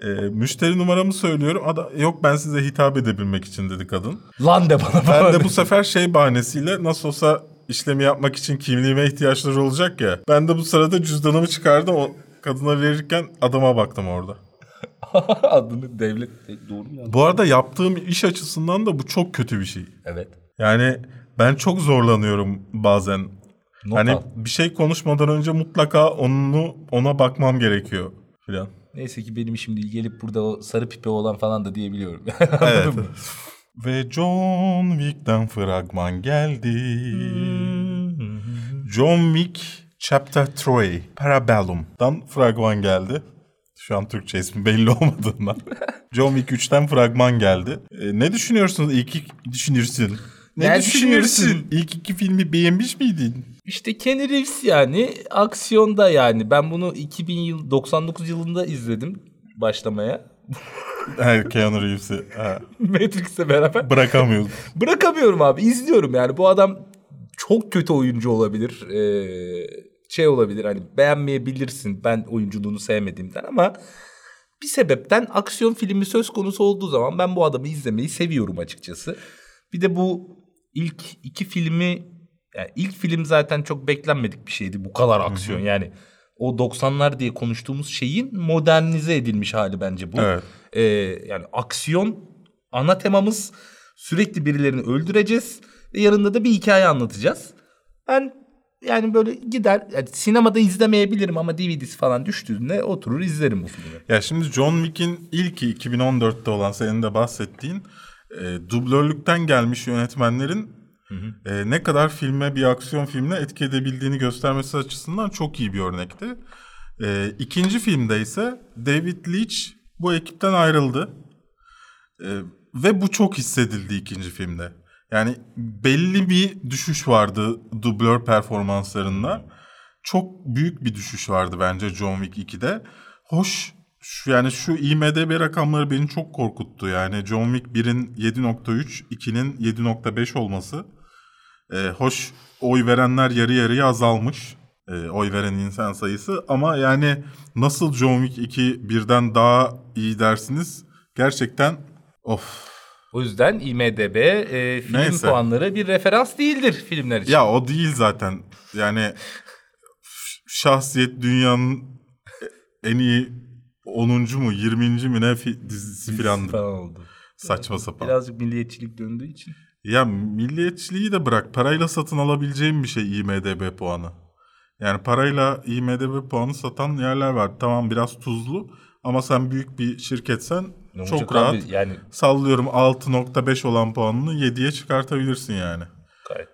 e, müşteri numaramı söylüyorum. Ada, yok ben size hitap edebilmek için dedi kadın. Lan de bana. Ben de bu sefer şey bahanesiyle nasıl olsa işlemi yapmak için kimliğime ihtiyaçları olacak ya. Ben de bu sırada cüzdanımı çıkardım. O kadına verirken adama baktım orada. Adını devlet... Doğru mu? Bu arada yaptığım iş açısından da bu çok kötü bir şey. Evet. Yani ben çok zorlanıyorum bazen. Not hani al. bir şey konuşmadan önce mutlaka onu ona bakmam gerekiyor filan. Neyse ki benim işim değil. Gelip burada o sarı pipe olan falan da diyebiliyorum. Evet. Mı? Ve John Wick'ten fragman geldi. John Wick Chapter 3 Parabellum'dan fragman geldi. Şu an Türkçe ismi belli olmadığından. John Wick 3'ten fragman geldi. Ee, ne düşünüyorsunuz? İlk iki düşünürsün. Ne, düşünüyorsun? düşünürsün? İlk iki filmi beğenmiş miydin? İşte Kenny Reeves yani aksiyonda yani. Ben bunu 2000 yıl 99 yılında izledim başlamaya. Ha, Keanu Reeves'i Matrix'le beraber. bırakamıyoruz. Bırakamıyorum abi. izliyorum yani. Bu adam çok kötü oyuncu olabilir. Ee, şey olabilir hani beğenmeyebilirsin ben oyunculuğunu sevmediğimden ama bir sebepten aksiyon filmi söz konusu olduğu zaman ben bu adamı izlemeyi seviyorum açıkçası. Bir de bu ilk iki filmi yani ilk film zaten çok beklenmedik bir şeydi bu kadar aksiyon yani o 90'lar diye konuştuğumuz şeyin modernize edilmiş hali bence bu. Evet. Ee, yani aksiyon ana temamız sürekli birilerini öldüreceğiz ve yanında da bir hikaye anlatacağız. Ben yani böyle gider yani sinemada izlemeyebilirim ama DVD'si falan düştüğünde oturur izlerim bu filmi. Ya şimdi John Wick'in ilki 2014'te olan senin de bahsettiğin e, dublörlükten gelmiş yönetmenlerin e, ne kadar filme bir aksiyon filmine etki edebildiğini göstermesi açısından çok iyi bir örnekti. E, ikinci filmde ise David Leitch bu ekipten ayrıldı. E, ve bu çok hissedildi ikinci filmde. Yani belli bir düşüş vardı dublör performanslarında. Çok büyük bir düşüş vardı bence John Wick 2'de. Hoş şu yani şu IMDB rakamları beni çok korkuttu. Yani John Wick 1'in 7.3, 2'nin 7.5 olması. Ee, hoş oy verenler yarı yarıya azalmış. Ee, oy veren insan sayısı. Ama yani nasıl John Wick 2 birden daha iyi dersiniz? Gerçekten of. O yüzden IMDB e, film Neyse. puanları bir referans değildir filmler için. Ya o değil zaten. Yani şahsiyet dünyanın en iyi 10. mu 20. mi ne fi- dizisi filan oldu. saçma sapan. Birazcık milliyetçilik döndüğü için. Ya milliyetçiliği de bırak. Parayla satın alabileceğim bir şey IMDB puanı. Yani parayla IMDB puanı satan yerler var. Tamam biraz tuzlu ama sen büyük bir şirketsen Ne çok rahat abi? Yani sallıyorum 6.5 olan puanını 7'ye çıkartabilirsin yani. gayet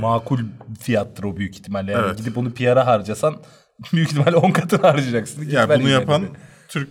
makul fiyattır o büyük ihtimalle. Yani Evet. gidip onu PR'a harcasan büyük ihtimalle 10 katını harcayacaksın. Git Ya ver bunu yapan IMDb'de. Türk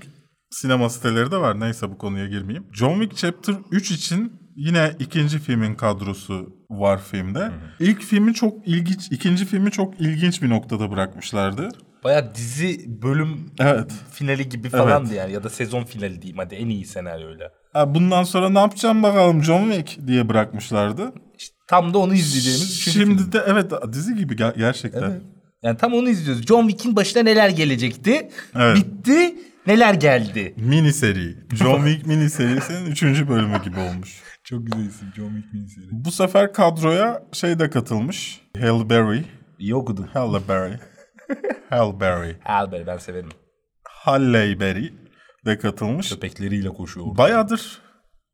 sinema siteleri de var. Neyse bu konuya girmeyeyim. John Wick Chapter 3 için yine ikinci filmin kadrosu var filmde. İlk filmi çok ilginç, ikinci filmi çok ilginç bir noktada bırakmışlardı. Baya dizi bölüm Evet. finali gibi falandı yani. Ya da sezon finali diyeyim hadi en iyi senaryoyla. Ha, bundan sonra ne yapacağım bakalım John Wick diye bırakmışlardı. İşte tam da onu izleyeceğimiz üçüncü Şimdi film. de evet dizi gibi ger- gerçekten. Yani tam onu izliyoruz. John Wick'in başına neler gelecekti. Evet. Bitti. Neler geldi. Mini seri. John Wick mini serisinin 3. bölümü gibi olmuş. Çok güzel isim John Wick miniseri. Bu sefer kadroya şey de katılmış. Halle Berry. İyi okudun. Halle Berry. Halle Berry. Ben severim. Halle Berry de katılmış. Köpekleriyle koşuyor. Bayağıdır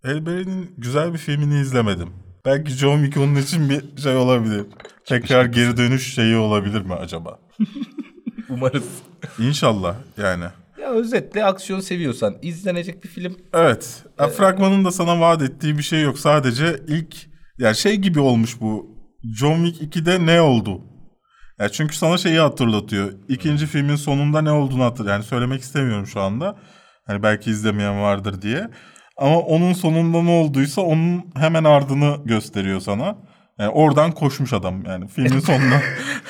Halle Berry'nin güzel bir filmini izlemedim. Belki John Wick onun için bir şey olabilir. Tekrar geri dönüş şeyi olabilir mi acaba? Umarız. İnşallah yani. Ya özetle aksiyon seviyorsan izlenecek bir film. Evet. Ya, fragmanın da sana vaat ettiği bir şey yok. Sadece ilk yani şey gibi olmuş bu. John Wick 2'de ne oldu? Ya çünkü sana şeyi hatırlatıyor. İkinci filmin sonunda ne olduğunu hatırlatıyor. Yani söylemek istemiyorum şu anda. Hani belki izlemeyen vardır diye. Ama onun sonunda ne olduysa onun hemen ardını gösteriyor sana. Yani oradan koşmuş adam yani filmin sonunda.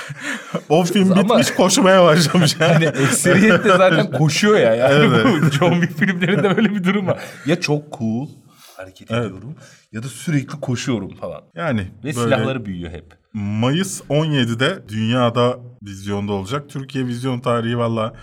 o film Ama- bitmiş koşmaya başlamış yani. Hani ekseriyette zaten koşuyor ya. Yani Evet. bu John Wick filmlerinde böyle bir durum var. Ya çok cool hareket ediyorum ya da sürekli koşuyorum falan. Yani Ve böyle- silahları büyüyor hep. Mayıs 17'de dünyada vizyonda olacak. Türkiye vizyon tarihi valla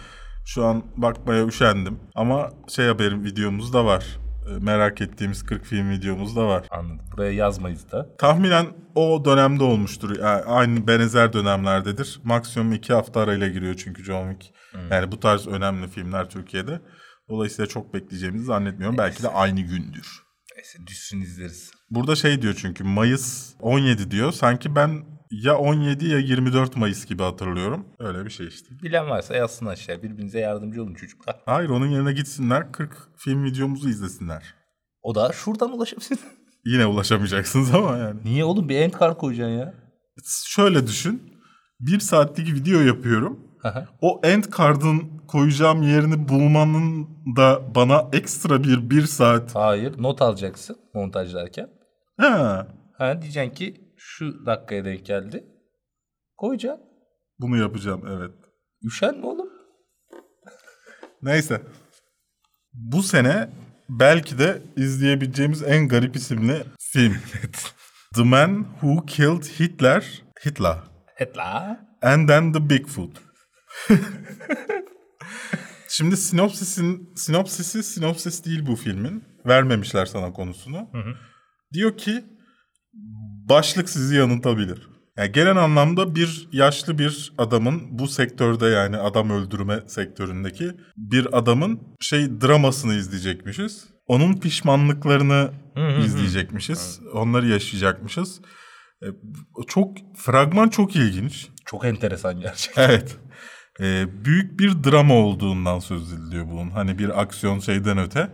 şu an bakmaya üşendim. Ama şey haberim videomuz da var. E, Merak ettiğimiz 40 film videomuz da var. Anladım. Buraya yazmayız da. Tahminen o dönemde olmuştur. Yani aynı benzer dönemlerdedir. Maksimum 2 hafta arayla giriyor çünkü John Wick. Yani bu tarz önemli filmler Türkiye'de. Dolayısıyla çok bekleyeceğimizi zannetmiyorum. Belki de aynı gündür. Neyse düşsün izleriz. Burada şey diyor çünkü Mayıs 17 diyor. Sanki ben ya 17 ya 24 Mayıs gibi hatırlıyorum. Öyle bir şey işte. Bilen varsa yazsın aşağı. Birbirinize yardımcı olun çocuklar. Hayır onun yerine gitsinler 40 film videomuzu izlesinler. O da şuradan ulaşabilir. Yine ulaşamayacaksınız ama yani. Niye oğlum bir end card koyacaksın ya? Şöyle düşün. Bir saatlik video yapıyorum. Aha. O end card'ın koyacağım yerini bulmanın da bana ekstra bir bir saat. Hayır not alacaksın montajlarken. Ha, Ha diyeceksin ki şu dakikaya denk geldi. Koyacaksın. bunu yapacağım evet. Üşen mi oğlum? Neyse. Bu sene belki de izleyebileceğimiz en garip isimli film. The Man Who Killed Hitler, Hitler, Hetla. and then the Bigfoot. Şimdi sinopsisin sinopsisi sinopsis değil bu filmin. Vermemişler sana konusunu. Diyor ki başlık sizi yanıltabilir. Yani genel anlamda bir yaşlı bir adamın bu sektörde yani adam öldürme sektöründeki bir adamın şey dramasını izleyecekmişiz. Onun pişmanlıklarını izleyecekmişiz. Onları yaşayacakmışız. E, Çok fragman çok ilginç. Çok enteresan gerçekten. Evet. Ee, büyük bir drama olduğundan söz ediliyor bunun. Hani bir aksiyon şeyden öte.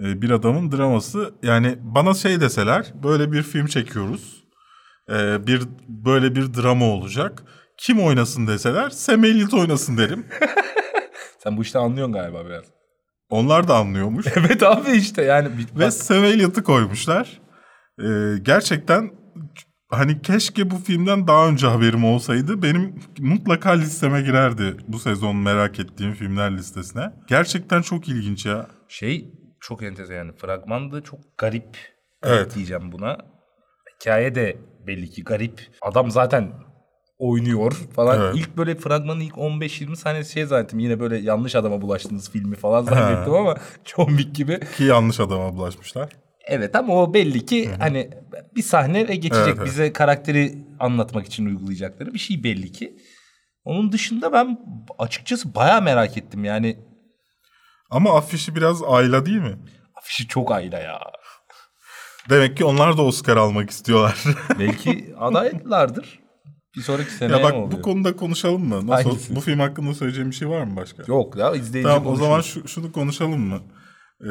Ee, bir adamın draması. Yani bana şey deseler böyle bir film çekiyoruz. Ee, bir böyle bir drama olacak. Kim oynasın deseler Sam Elliott oynasın derim. Sen bu işte anlıyorsun galiba biraz. Onlar da anlıyormuş. evet abi işte yani. Ve Sam Elliott'ı koymuşlar. Ee, gerçekten hani keşke bu filmden daha önce haberim olsaydı benim mutlaka listeme girerdi bu sezon merak ettiğim filmler listesine. Gerçekten çok ilginç ya. şey çok enteresan yani. Fragman da çok garip. Evet. Diyeceğim buna. Hikaye de belli ki garip. Adam zaten oynuyor falan. Evet. İlk böyle fragmanın ilk 15-20 saniyesi şey zannettim. Yine böyle yanlış adama bulaştınız filmi falan zannettim ama John Wick gibi. Ki yanlış adama bulaşmışlar. Evet ama o belli ki hani bir sahne ve geçecek. Evet, evet. Bize karakteri anlatmak için uygulayacakları bir şey belli ki. Onun dışında ben açıkçası bayağı merak ettim. Yani Ama afişi biraz ayla değil mi? afişi çok ayla ya. Demek ki onlar da Oscar almak istiyorlar. Belki adaylardır. Bir sonraki seneye ya bak oluyor? bu konuda konuşalım mı? Nasıl, Hangisi? bu film hakkında söyleyeceğim bir şey var mı başka? Yok ya izleyici Tamam o konuşur. zaman şu, şunu konuşalım mı? Ee,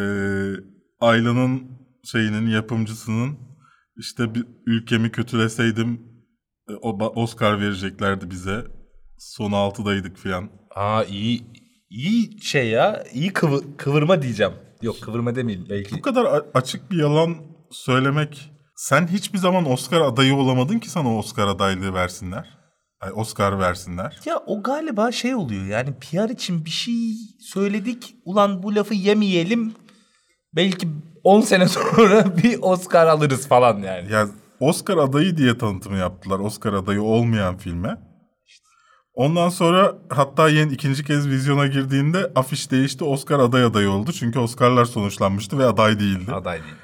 Ayla'nın şeyinin yapımcısının işte bir ülkemi kötüleseydim e, Oscar vereceklerdi bize. Son altıdaydık filan. Aa iyi iyi şey ya. iyi kıvı- kıvırma diyeceğim. Yok kıvırma demeyelim belki. Bu kadar açık bir yalan söylemek sen hiçbir zaman Oscar adayı olamadın ki sana Oscar adaylığı versinler. Ay, Oscar versinler. Ya o galiba şey oluyor yani PR için bir şey söyledik. Ulan bu lafı yemeyelim. Belki 10 sene sonra bir Oscar alırız falan yani. Ya Oscar adayı diye tanıtımı yaptılar. Oscar adayı olmayan filme. Ondan sonra hatta yeni ikinci kez vizyona girdiğinde afiş değişti. Oscar aday adayı oldu. Çünkü Oscar'lar sonuçlanmıştı ve aday değildi. Aday değildi.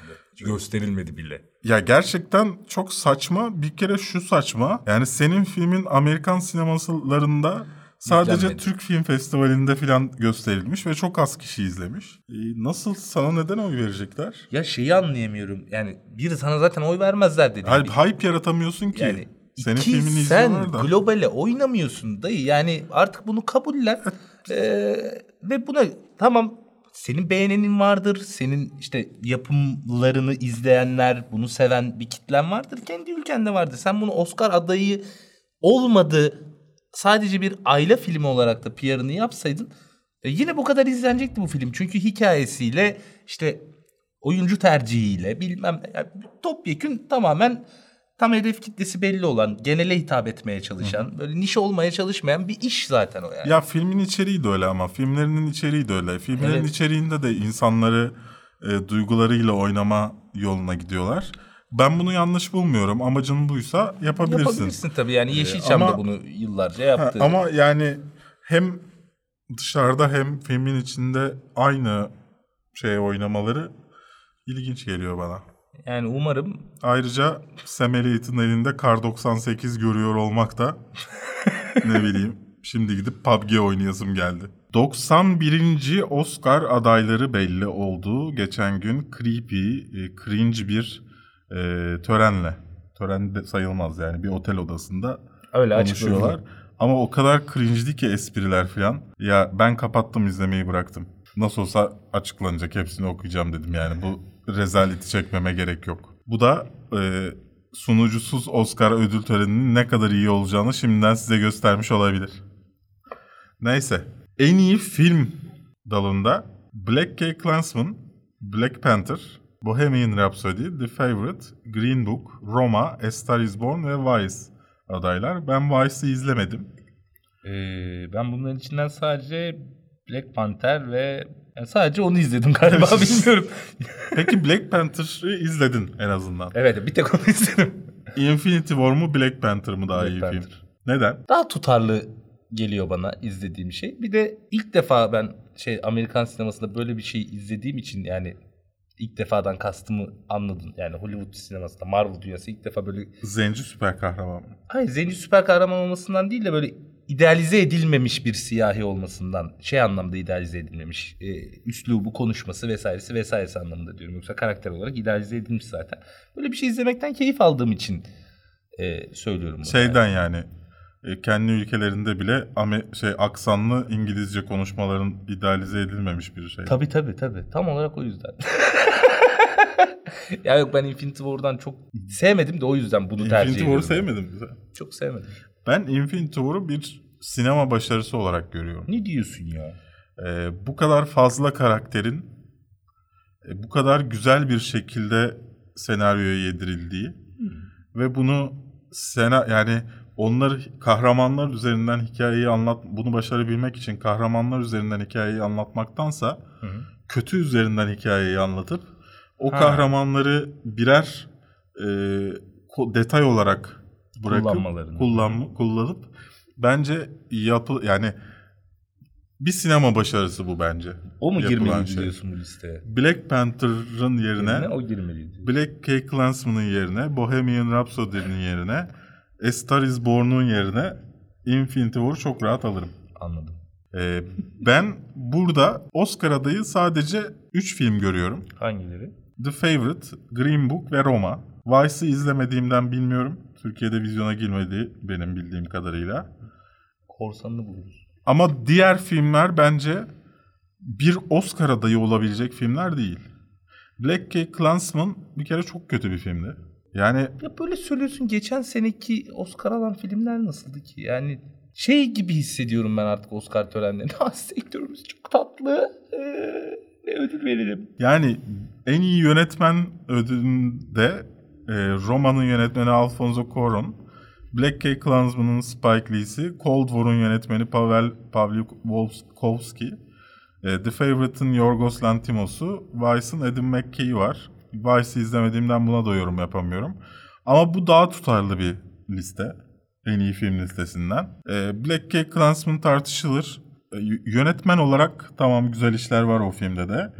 Gösterilmedi bile. Ya gerçekten çok saçma. Bir kere şu saçma. Yani senin filmin Amerikan sinemalarında sadece Yüklenmedi. Türk Film Festivali'nde falan gösterilmiş ve çok az kişi izlemiş. E, nasıl sana neden oy verecekler? Ya şeyi anlayamıyorum. Yani biri sana zaten oy vermezler dedi. Hayır, hype yaratamıyorsun ki. Yani Senin iki, filmini sen globale oynamıyorsun dayı. Yani artık bunu kabullen. Ee, ve buna tamam senin beğenenin vardır. Senin işte yapımlarını izleyenler, bunu seven bir kitlen vardır. Kendi ülkende vardır. Sen bunu Oscar adayı olmadı. Sadece bir aile filmi olarak da PR'ını yapsaydın e, yine bu kadar izlenecekti bu film. Çünkü hikayesiyle işte oyuncu tercihiyle bilmem ne. Yani topyekün tamamen tam hedef kitlesi belli olan, genele hitap etmeye çalışan, böyle niş olmaya çalışmayan bir iş zaten o yani. Ya filmin içeriği de öyle ama filmlerinin içeriği de öyle. Filmlerin Evet. içeriğinde de insanları e, duygularıyla oynama yoluna gidiyorlar. Ben bunu yanlış bulmuyorum. Amacın buysa yapabilirsin. Yapabilirsin tabii yani Yeşilçam ama- da bunu yıllarca Ha, yaptı. ama yani hem dışarıda hem filmin içinde aynı şeye oynamaları ilginç geliyor bana. Yani umarım Ayrıca Sam Elliott'ın elinde Kar 98 görüyor olmak da ne bileyim şimdi gidip PUBG oynayasım geldi. 91. Oscar adayları belli oldu. Geçen gün creepy, e, cringe bir e, törenle. Tören de sayılmaz yani bir otel odasında öyle konuşuyorlar. Ama o kadar cringe'di ki espriler falan. Ya ben kapattım izlemeyi bıraktım. Nasıl olsa açıklanacak hepsini okuyacağım dedim yani. Bu rezaleti çekmeme gerek yok. Bu da e, sunucusuz Oscar ödül töreninin ne kadar iyi olacağını şimdiden size göstermiş olabilir. Neyse. En iyi film dalında Black K. Klansman, Black Panther, Bohemian Rhapsody, The Favorite, Green Book, Roma, A Star Is Born ve Vice adaylar. Ben Vice'ı izlemedim. Ee, ben bunların içinden sadece Black Panther ve yani sadece onu izledim galiba bilmiyorum. Peki Black Panther'ı izledin en azından. evet bir tek onu izledim. Infinity War mu Black Panther mı daha Black iyi Panther. film? Neden? Daha tutarlı geliyor bana izlediğim şey. Bir de ilk defa ben şey Amerikan sinemasında böyle bir şey izlediğim için yani ilk defadan kastımı anladın. Yani Hollywood sinemasında Marvel dünyası ilk defa böyle Zenci süper kahraman hayır zenci süper kahraman olmasından değil de böyle idealize edilmemiş bir siyahi olmasından şey anlamda idealize edilmemiş. E, üslubu, konuşması vesairesi vesairesi anlamında diyorum. Yoksa karakter olarak idealize edilmiş zaten. Böyle bir şey izlemekten keyif aldığım için e, söylüyorum bunu. Şeyden yani e, kendi ülkelerinde bile Ame- şey aksanlı İngilizce konuşmaların idealize edilmemiş bir şey. Tabii tabii tabii. Tam olarak o yüzden. ya yok ben Infinity War'dan çok sevmedim de o yüzden bunu tercih Infinity ediyorum. War'u sevmedin mi sen? Çok sevmedim. Ben Infinity War'u bir sinema başarısı olarak görüyorum. Ne diyorsun ya? Ee, bu kadar fazla karakterin e, bu kadar güzel bir şekilde senaryoya yedirildiği ve bunu sena yani onlar kahramanlar üzerinden hikayeyi anlat bunu başarabilmek için kahramanlar üzerinden hikayeyi anlatmaktansa Hı hı. kötü üzerinden hikayeyi anlatıp o Ha. kahramanları birer e, detay olarak bırakıp Kullanmalarını. kullan kullanıp bence yapı yani bir sinema başarısı bu bence. O mu girmeliydi şey. diyorsun bu listeye? Black Panther'ın yerine, Yerine o girmeliydi. Black K. Klansman'ın yerine, Bohemian Rhapsody'nin yerine, A Star Is Born'un yerine Infinity War'u çok rahat alırım. Anladım. Ee, ben burada Oscar adayı sadece 3 film görüyorum. Hangileri? The Favorite, Green Book ve Roma. Vice'ı izlemediğimden bilmiyorum. Türkiye'de vizyona girmedi benim bildiğim kadarıyla. Korsanını buluruz. Ama diğer filmler bence bir Oscar adayı olabilecek filmler değil. Black K. Klansman bir kere çok kötü bir filmdi. Yani Ya böyle söylüyorsun geçen seneki Oscar alan filmler nasıldı ki? Yani şey gibi hissediyorum ben artık Oscar törenlerinde. Ah sektörümüz çok tatlı. Ee, ödül verelim? yani en iyi yönetmen ödülünde e, Roma'nın yönetmeni Alfonso Cuarón Black K Klansman'ın Spike Lee'si, Cold War'un yönetmeni Pavel Pavlikovski, e, The Favorite'ın Yorgos Lanthimos'u, Vice'ın Adam McKay var. Vice'i izlemediğimden buna da yorum yapamıyorum. Ama bu daha tutarlı bir liste. En iyi film listesinden. E, Black K Klansman tartışılır. E, yönetmen olarak tamam güzel işler var o filmde de.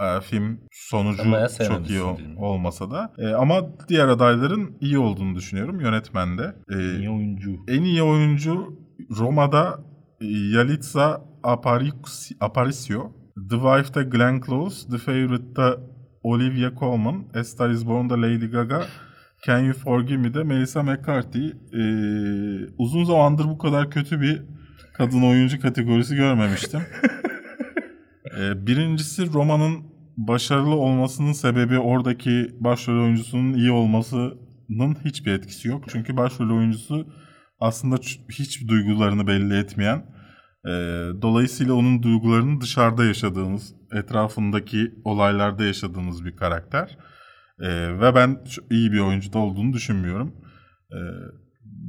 E, film sonucu çok iyi filmi. olmasa da. E, ama diğer adayların iyi olduğunu düşünüyorum yönetmende. E, İyi oyuncu. en iyi oyuncu Roma'da e, Yalitza Aparicio, Aparicio. The Wife'da Glenn Close. The Favorite'da Olivia Colman. A Star Is Born'da Lady Gaga. Can You Forgive Me'de Melissa McCarthy. E, uzun zamandır bu kadar kötü bir kadın oyuncu kategorisi görmemiştim. E, birincisi Roma'nın başarılı olmasının sebebi oradaki başrol oyuncusunun iyi olmasının hiçbir etkisi yok. Çünkü başrol oyuncusu aslında hiç duygularını belli etmeyen, e, dolayısıyla onun duygularını dışarıda yaşadığımız, etrafındaki olaylarda yaşadığımız bir karakter. E, ve ben iyi bir oyuncuda olduğunu düşünmüyorum. E,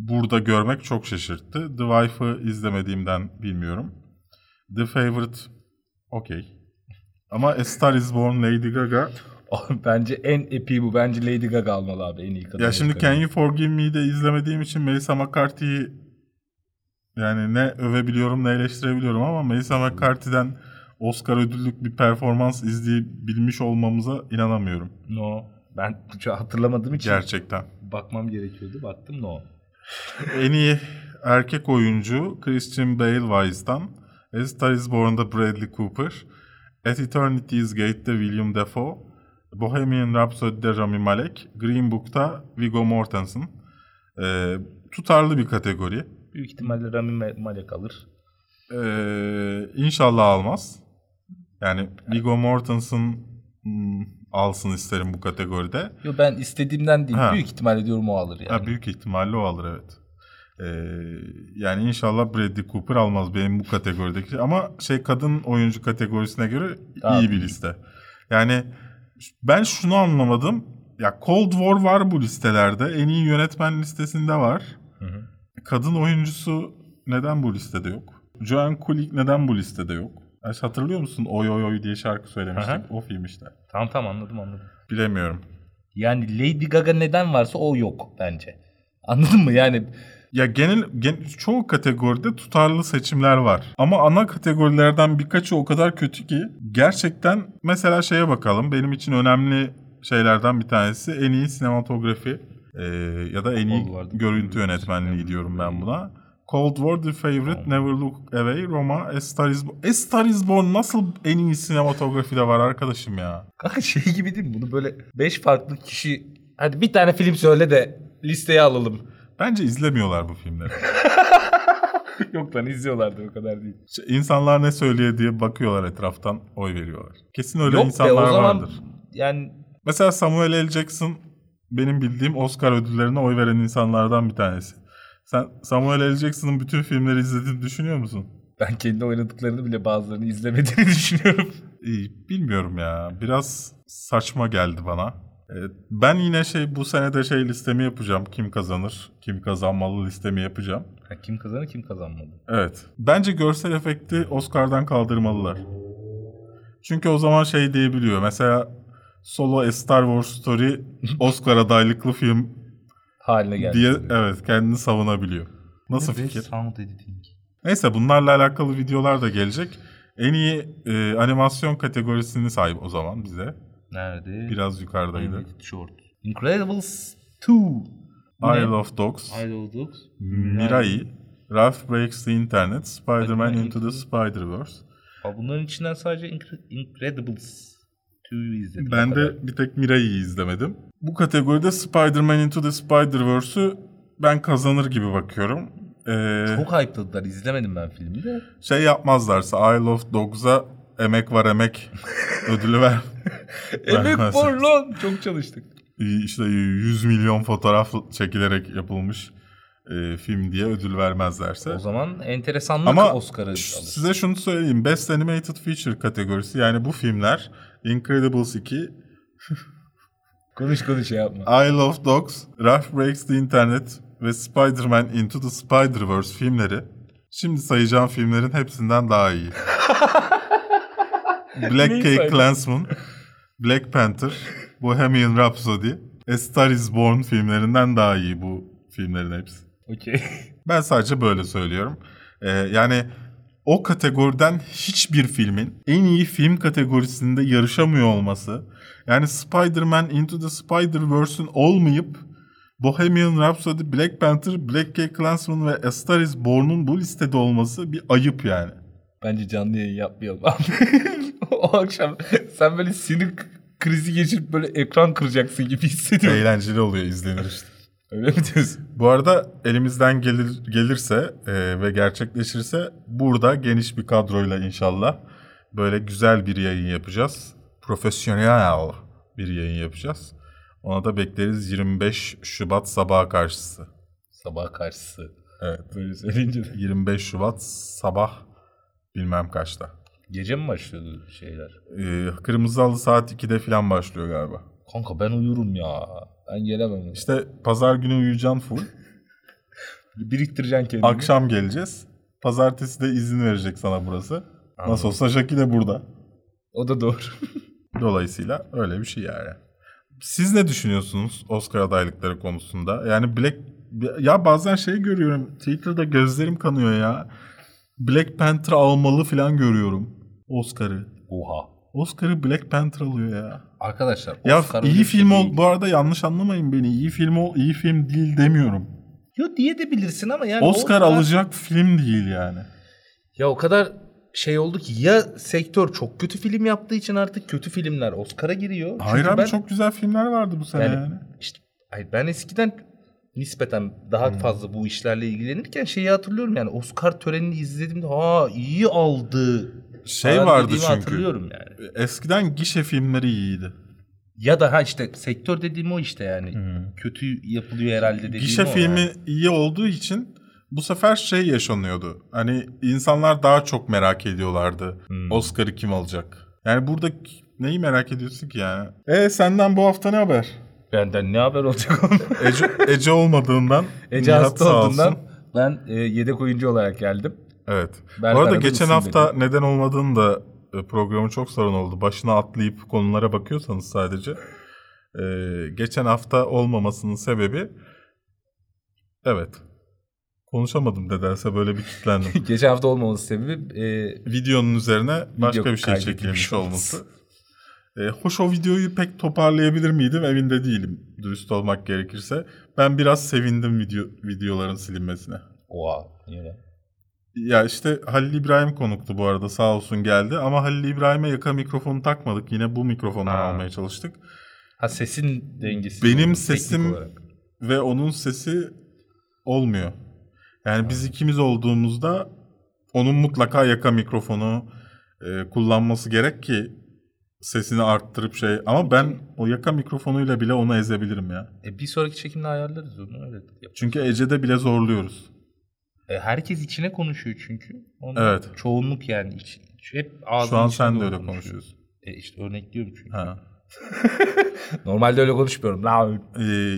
burada görmek çok şaşırttı. The Wife'ı izlemediğimden bilmiyorum. The Favorite okey. Ama A Star Is Born Lady Gaga. Bence en epiği bu. Bence Lady Gaga almalı abi en iyi kadın. Ya şimdi. Can You Forgive Me'yi de izlemediğim için Melissa McCarthy'yi yani ne övebiliyorum ne eleştirebiliyorum ama Melissa McCarthy'den Oscar ödüllük bir performans izleyebilmiş olmamıza inanamıyorum. No. Ben hatırlamadığım için Gerçekten. bakmam gerekiyordu. Baktım no. en iyi erkek oyuncu Christian Bale Vice'dan. A Star Is Born'da Bradley Cooper. At Eternity's Gate'de William Dafoe. Bohemian Rhapsody'de Rami Malek. Green Book'ta Viggo Mortensen. Ee, tutarlı bir kategori. Büyük ihtimalle Rami Ma- Malek alır. Ee, inşallah almaz. Yani Viggo Mortensen hmm, alsın isterim bu kategoride. Yo ben istediğimden değil. Ha. Büyük ihtimalle diyorum o alır yani. Ha, büyük ihtimalle o alır evet. Ee, yani inşallah Bradley Cooper almaz benim bu kategorideki. Ama şey kadın oyuncu kategorisine göre Daha iyi bir liste. Yani ben şunu anlamadım. Ya Cold War var bu listelerde. En iyi yönetmen listesinde var. Hı hı. Kadın oyuncusu neden bu listede yok? Joanne Kulig neden bu listede yok? Hatırlıyor musun? Oy oy oy diye şarkı söylemiştik. Hı. O film işte. Tamam tamam anladım anladım. Bilemiyorum. Yani Lady Gaga neden varsa o yok bence. Anladın mı? Yani Ya genel, gen- çoğu kategoride tutarlı seçimler var. Ama ana kategorilerden birkaçı o kadar kötü ki gerçekten mesela şeye bakalım. Benim için önemli şeylerden bir tanesi en iyi sinematografi e, ya da en iyi görüntü yönetmenliği diyorum ben buna. Cold War, The Favorite, Never Look Away, Roma, A Star Is Born. A Star Is Born nasıl en iyi sinematografide var arkadaşım ya? kanka şey gibi değil mi? Bunu böyle 5 farklı kişi hadi bir tane film söyle de listeye alalım. Bence izlemiyorlar bu filmleri. yok lan izliyorlardı o kadar değil. İşte İnsanlar ne söylüyor diye bakıyorlar etraftan oy veriyorlar. Kesin öyle yok be insanlar o zaman vardır. yani Mesela Samuel L. Jackson benim bildiğim Oscar ödüllerine oy veren insanlardan bir tanesi. Sen Samuel L. Jackson'ın bütün filmleri izlediğini düşünüyor musun? ben kendi oynadıklarını bile bazılarını izlemediğini düşünüyorum. İyi, bilmiyorum ya. Biraz saçma geldi bana. Evet, ben yine şey bu sene de şey listemi yapacağım. Kim kazanır, kim kazanmalı listemi yapacağım. Ha, kim kazanır kim kazanmalı. Evet. Bence görsel efekti Oscar'dan kaldırmalılar. Çünkü o zaman şey diyebiliyor. Mesela Solo A Star Wars Story Oscar adaylıklı film Haline geldi. diye evet kendini savunabiliyor. Nasıl fikir? Sound editing. Neyse bunlarla alakalı videolar da gelecek. En iyi e, animasyon kategorisini sahip o zaman bize. Nerede? Biraz yukarıdaydı. Animated Short. Incredibles 2. Bu Isle ne? of Dogs, Isle of Dogs. Mirai, Ralph Breaks the Internet, Spider-Man Into the Spider-Verse. Bunların içinden sadece Incre- Incredibles 2'yu izledim. Ben de bir tek Mirai'yi izlemedim. Bu kategoride Spider-Man Into the Spider-Verse'ü ben kazanır gibi bakıyorum. Ee, Çok hype'ladılar. İzlemedim ben filmi de. şey yapmazlarsa Isle of Dogs'a emek var emek ödülü ver. Emek var lan. Çok çalıştık. işte 100 milyon fotoğraf çekilerek yapılmış e, film diye ödül vermezlerse. O zaman enteresanlık Ama Oscar'ı alır. size şunu söyleyeyim. Best Animated Feature kategorisi yani bu filmler Incredibles 2, Konuş konuş şey yapma. Isle of Dogs, Ralph Breaks the Internet ve Spider-Man Into the Spider-Verse filmleri şimdi sayacağım filmlerin hepsinden daha iyi. Black Cake saydın? Klansman, Black Panther, Bohemian Rhapsody, A Star is Born filmlerinden daha iyi bu filmlerin hepsi. Okey. Ben sadece böyle söylüyorum. Ee, yani o kategoriden hiçbir filmin en iyi film kategorisinde yarışamıyor olması. Yani Spider-Man Into the Spider-Verse'ün olmayıp Bohemian Rhapsody, Black Panther, Black Cake Klansman ve A Star is Born'un bu listede olması bir ayıp yani. Bence canlı yayın yapmayalım abi. o akşam sen böyle sinir krizi geçirip böyle ekran kıracaksın gibi hissediyorum. Eğlenceli oluyor izlenir işte. Öyle mi diyorsun? Bu arada elimizden gelir gelirse e, ve gerçekleşirse burada geniş bir kadroyla inşallah böyle güzel bir yayın yapacağız. Profesyonel bir yayın yapacağız. Ona da bekleriz 25 Şubat sabaha karşısı. Sabah karşısı. Evet. Böyle söyleyince de. 25 Şubat sabah bilmem kaçta. Gece mi başlıyordu şeyler? E, Kırmızı Halı saat 2'de falan başlıyor galiba. Kanka ben uyurum ya. Ben gelemem. İşte pazar günü uyuyacaksın full. biriktireceksin kendini. Akşam geleceğiz. Pazartesi de izin verecek sana burası. Nasıl olsa Jackie de burada. O da doğru. Dolayısıyla öyle bir şey yani. Siz ne düşünüyorsunuz Oscar adaylıkları konusunda? Yani Black ya bazen şey görüyorum. Twitter'da gözlerim kanıyor ya. Black Panther almalı falan görüyorum Oscar'ı. Oha. Oscar'ı Black Panther alıyor ya. Arkadaşlar Ya Oscar iyi film ol. değil. Bu arada yanlış anlamayın beni. İyi film ol, iyi film değil demiyorum. Yo diye de bilirsin ama yani Oscar alacak film değil yani. Ya o kadar şey oldu ki ya sektör çok kötü film yaptığı için artık kötü filmler Oscar'a giriyor. Çünkü Hayır abi ben, çok güzel filmler vardı bu sene yani, yani. işte ben eskiden nispeten daha Hmm. fazla bu işlerle ilgilenirken şeyi hatırlıyorum yani Oscar törenini izlediğimde ha iyi aldı. Şey vardı çünkü. hatırlıyorum yani. Eskiden gişe filmleri iyiydi. Ya da ha işte sektör dediğim o işte yani. Kötü yapılıyor herhalde dediğim Gişe o filmi yani. iyi olduğu için bu sefer şey yaşanıyordu. Hani insanlar daha çok merak ediyorlardı. Hmm. Oscar'ı kim alacak? Yani burada neyi merak ediyorsun ki yani? E senden bu hafta ne haber? Benden ne haber olacak oğlum? Ece, Ece olmadığından Ece hasta olduğundan ben e, yedek oyuncu olarak geldim. Evet. Berk bu arada geçen hafta dedi. neden olmadığını da e, programın çok sorun oldu. Başına atlayıp konulara bakıyorsanız sadece. e, geçen hafta olmamasının sebebi evet. Konuşamadım nedense böyle bir kilitlendim. Geçen hafta olmaması sebebi e, Videonun üzerine başka Video bir şey çekilmiş olması. olması. E, hoş o videoyu pek toparlayabilir miydim? Evinde değilim dürüst olmak gerekirse. Ben biraz sevindim video videoların silinmesine. oha niye lan? Ya işte Halil İbrahim konuktu bu arada sağ olsun geldi ama Halil İbrahim'e yaka mikrofonu takmadık. Yine bu mikrofondan Ha. almaya çalıştık. Ha sesin dengesi. Benim teknik sesim olarak. ve onun sesi olmuyor. Yani biz ikimiz olduğumuzda onun mutlaka yaka mikrofonu e, kullanması gerek ki sesini arttırıp şey ama ben o yaka mikrofonuyla bile onu ezebilirim ya. E, bir sonraki çekimde ayarlarız onu öyle. yap. Çünkü Ece'de bile zorluyoruz. E, herkes içine konuşuyor çünkü. Ondan Evet. Çoğunluk yani. iç- hep ağzının Şu an sen de öyle konuşuyor. konuşuyorsun. E işte örnekliyorum çünkü. Ha. Normalde öyle konuşmuyorum. La, Ee,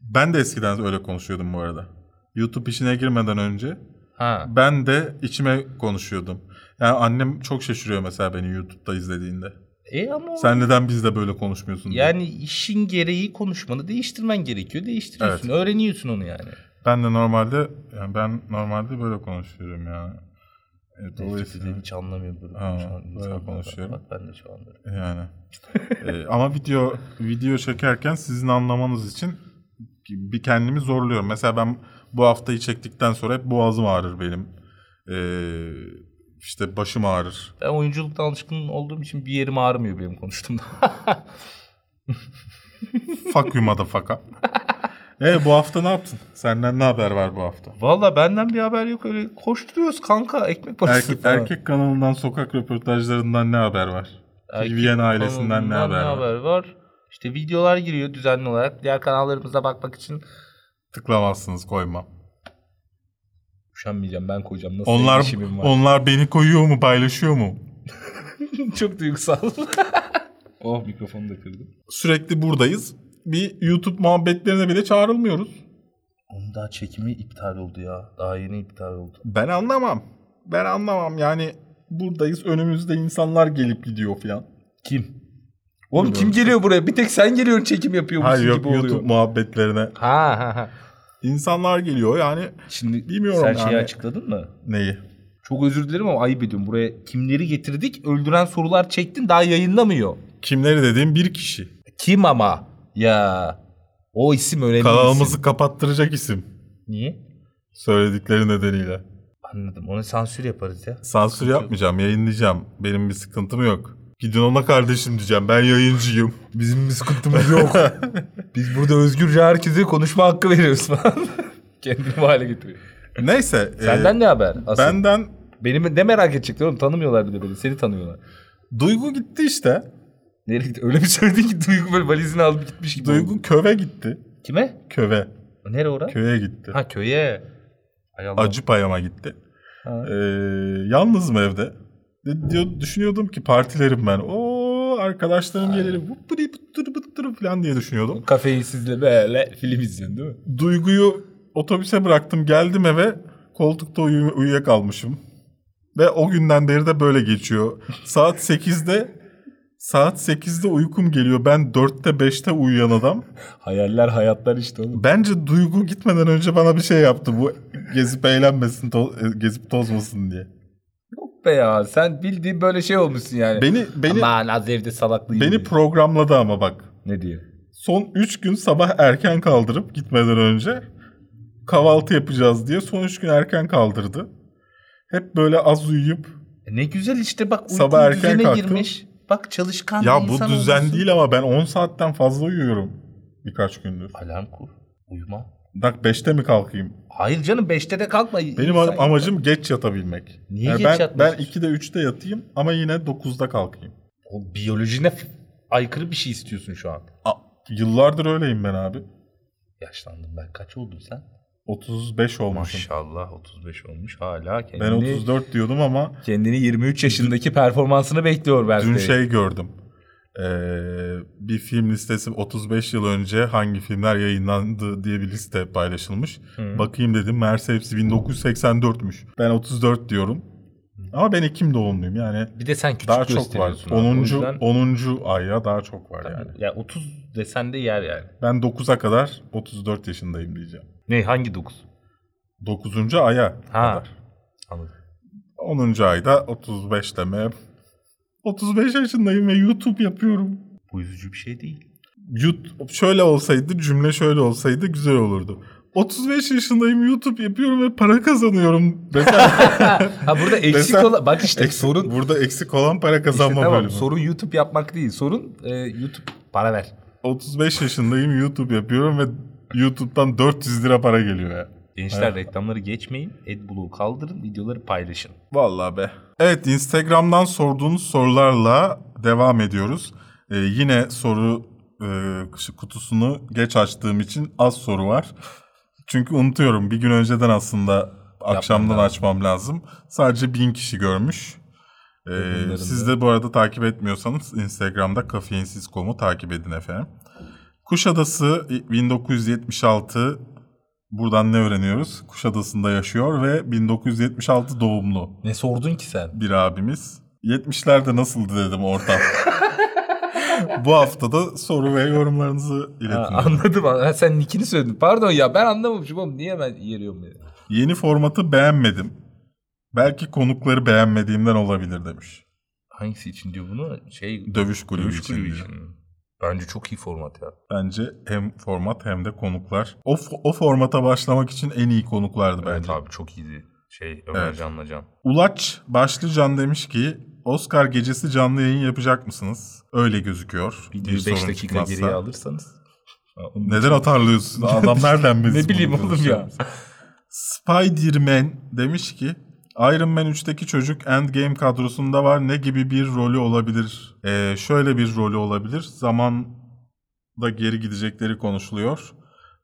ben de eskiden öyle konuşuyordum bu arada. YouTube işine girmeden önce ha. ben de içime konuşuyordum. Yani annem çok şaşırıyor mesela beni YouTube'da izlediğinde. E ama Sen neden bizde böyle konuşmuyorsun diye. yani işin gereği konuşmanı değiştirmen gerekiyor. Değiştiriyorsun. Öğreniyorsun onu yani. Ben de normalde yani ben normalde böyle konuşuyorum yani. E, Dolayısıyla hiç anlamıyorum böyle. Ha, böyle konuşuyorum. Bak ben de hiç anlamıyorum. yani. E, ama video video çekerken sizin anlamanız için bir kendimi zorluyorum. Mesela ben bu haftayı çektikten sonra hep boğazım ağrır benim. E, işte başım ağrır. Ben oyunculuktan alışkın olduğum için bir yerim ağrımıyor benim konuştuğumda. Fuck you motherfucker. E bu hafta ne yaptın? Senden ne haber var bu hafta? Valla benden bir haber yok öyle koşturuyoruz kanka ekmek parası Erkek, falan. erkek kanalından sokak röportajlarından ne haber var? Erkek ailesinden ne haber var? haber var? İşte videolar giriyor düzenli olarak. Diğer kanallarımıza bakmak için Tıklamazsınız koymam. üşenmeyeceğim ben koyacağım. Nasıl Onlar var. onlar beni koyuyor mu paylaşıyor mu? Çok duygusal. oh mikrofonu da kırdım. Sürekli buradayız. Bir YouTube muhabbetlerine bile çağrılmıyoruz. Onun daha çekimi iptal oldu ya. Daha yeni iptal oldu. Ben anlamam. Ben anlamam yani buradayız önümüzde insanlar gelip gidiyor falan. Kim? Oğlum Bilmiyorum. kim geliyor buraya? Bir tek sen geliyorsun çekim yapıyormuşsun Hayır yok gibi oluyor. YouTube muhabbetlerine. Ha ha ha. İnsanlar geliyor yani Şimdi Bilmiyorum sen şeyi yani. açıkladın mı? neyi? Çok özür dilerim ama ayıp ediyorum. Buraya kimleri getirdik? Öldüren sorular çektin daha yayınlamıyor. Kimleri dediğim bir kişi. Kim ama? Ya o isim önemli Kanalımızı isim. kapattıracak isim. Niye? Söyledikleri nedeniyle. Anladım. Onu sansür yaparız ya. Sansür yapmayacağım, yayınlayacağım. Benim bir sıkıntım yok. Gidin ona kardeşim diyeceğim. Ben yayıncıyım. Bizim bir sıkıntımız yok. Biz burada özgürce herkese konuşma hakkı veriyoruz falan. Kendini bu hale getiriyor. Neyse. Senden e, ne haber? Asıl. Benden Benim ne merak edecekler oğlum tanımıyorlar bile beni. Seni tanıyorlar. Duygu gitti işte. Nereye gitti? Öyle bir söyledin ki Duygu böyle valizini alıp gitmiş gibi. oldu. Duygu köve gitti. Kime? Köve. Nereye ora? Köye gitti. Ha köye. Hay Allah. Acı payama gitti. Ha. Ee, yalnızım evde. De- diyor, düşünüyordum ki partilerim ben. O arkadaşlarım gelir. Vutturi butturi butturi falan diye düşünüyordum. Kafeinsizle böyle film izliyorsun değil mi? Duyguyu otobüse bıraktım. Geldim eve. Koltukta uyu- uyuyakalmışım. Ve o günden beri de böyle geçiyor. Saat 8'de saat 8'de uykum geliyor. Ben 4'te 5'te uyuyan adam. Hayaller hayatlar işte oğlum. Bence Duygu gitmeden önce bana bir şey yaptı. Bu gezip eğlenmesin, to- e, gezip tozmasın diye. Yok be ya sen bildiğin böyle şey olmuşsun yani. Beni beni Aman az evde salaklığı beni gibi. programladı ama bak. Ne diye? Son 3 gün sabah erken kaldırıp gitmeden önce kahvaltı yapacağız diye son 3 gün erken kaldırdı. Hep böyle az uyuyup E ne güzel işte bak uykun Sabah erken düzene kalktım. girmiş. Bak çalışkan ya bir bu insan düzen olmuşsun. değil ama ben 10 saatten fazla uyuyorum birkaç gündür. Alarm kur. Uyuma. Bak 5'te mi kalkayım? Hayır canım 5'te de kalkma. Benim İnsan- amacım geç yatabilmek. Niye Yani geç ben, yatmak ben istiyorsun? 2'de 3'te yatayım ama yine 9'da kalkayım. O biyolojine aykırı bir şey istiyorsun şu an. A- yıllardır öyleyim ben abi. Yaşlandım ben. Kaç oldun sen? 35 olmuşum. Maşallah 35 olmuş hala Ben kendini, 34 diyordum ama kendini 23 yaşındaki performansını bekliyor belki. dün şey gördüm. Ee, bir film listesi 35 yıl önce hangi filmler yayınlandı diye bir liste paylaşılmış. Bakayım dedim meğerse hepsi 1984'müş. Ben 34 diyorum. Ama ben Ekim doğumluyum yani. Bir de sen küçük Daha çok var. gösteriyorsun. abi. 10. O yüzden- 10. aya daha çok var yani. Ya 30 desen de yer yani. Ben 9'a kadar 34 yaşındayım diyeceğim. Ne hangi 9? 9. aya Ha. kadar. Anladım. 10. ayda 35 deme. 35 yaşındayım ve YouTube yapıyorum. Bu üzücü bir şey değil. YouTube şöyle olsaydı cümle şöyle olsaydı güzel olurdu. 35 yaşındayım YouTube yapıyorum ve para kazanıyorum. Desem, Ha burada eksik Desem- olan bak işte eksik- sorun burada eksik olan para kazanma işte tamam, bölümü. sorun YouTube yapmak değil. Sorun e, YouTube para ver. 35 yaşındayım YouTube yapıyorum ve YouTube'dan 400 lira para geliyor ya. Gençler reklamları geçmeyin. AdBlue kaldırın. Videoları paylaşın. Vallahi be. Evet Instagram'dan sorduğunuz sorularla devam ediyoruz. Ee, yine soru e, kutusunu geç açtığım için az soru var. Çünkü unutuyorum. Bir gün önceden aslında akşamdan lazım. açmam lazım. Sadece bin kişi görmüş. Ee, siz de bu arada takip etmiyorsanız Instagram'da kafeinsiz.com'u takip edin efendim. Kuşadası 1976 buradan ne öğreniyoruz? Kuşadası'nda yaşıyor ve 1976 doğumlu Ne sordun ki sen? bir abimiz. 70'lerde nasıldı dedim ortam. Bu hafta da soru ve yorumlarınızı iletin. Ha, anladım. Ha, sen nickini söyledin. Pardon ya ben anlamamışım oğlum. Niye ben yeriyorum beni? Yeni formatı beğenmedim. Belki konukları beğenmediğimden olabilir demiş. Hangisi için diyor bunu? Şey Dövüş kulübü dövüş için kulübü diyor. için. Bence çok iyi format ya. Bence hem format hem de konuklar. O, o formata başlamak için en iyi konuklardı Evet bence. abi çok iyiydi. Şey Ömer Evet. Can'la Can. Ulaç Başlıcan demiş ki Oscar gecesi canlı yayın yapacak mısınız? Öyle gözüküyor. Videoyu 5 sorun dakika çıkmazsa. geriye alırsanız. Onun Neden atarlıyorsun? Adam nereden bilsin? Ne bileyim oğlum ya. Spider-Man demiş ki Iron Man 3'teki çocuk Endgame kadrosunda var. Ne gibi bir rolü olabilir? Ee, şöyle bir rolü olabilir. Zamanda geri gidecekleri konuşuluyor.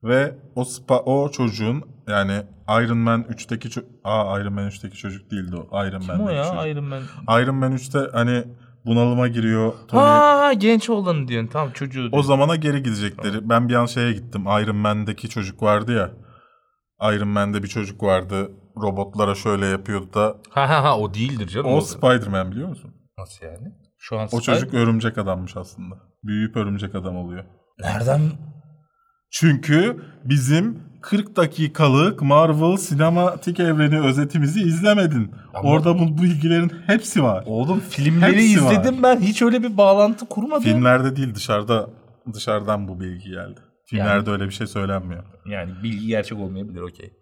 Ve o spa- o çocuğun yani Iron Man 3'teki ço- Aa Iron Man 3'teki çocuk değildi o. Iron Kim Man'deki o ya çocuk. Iron Man? Iron Man 3'te hani bunalıma giriyor. Tony Ha genç olanı diyorsun. Tamam çocuğu. o diyorsun. zamana geri gidecekleri. Ben bir an şeye gittim. Iron Man'deki çocuk vardı ya. Iron Man'de bir çocuk vardı. Robotlara şöyle yapıyordu da. Ha ha ha o değildir canım. O Spider-Man biliyor musun? Nasıl yani? Şu an O Spy- çocuk örümcek adammış aslında. Büyüyüp örümcek adam oluyor. Nereden? Çünkü bizim 40 dakikalık Marvel sinematik evreni özetimizi izlemedin. Ama- Orada bu bu bilgilerin hepsi var. Oğlum filmleri Hepsi var. izledim ben. Hiç öyle bir bağlantı kurmadım. Filmlerde değil dışarıda dışarıdan bu bilgi geldi. Filmlerde öyle bir şey söylenmiyor. Yani bilgi gerçek olmayabilir okey.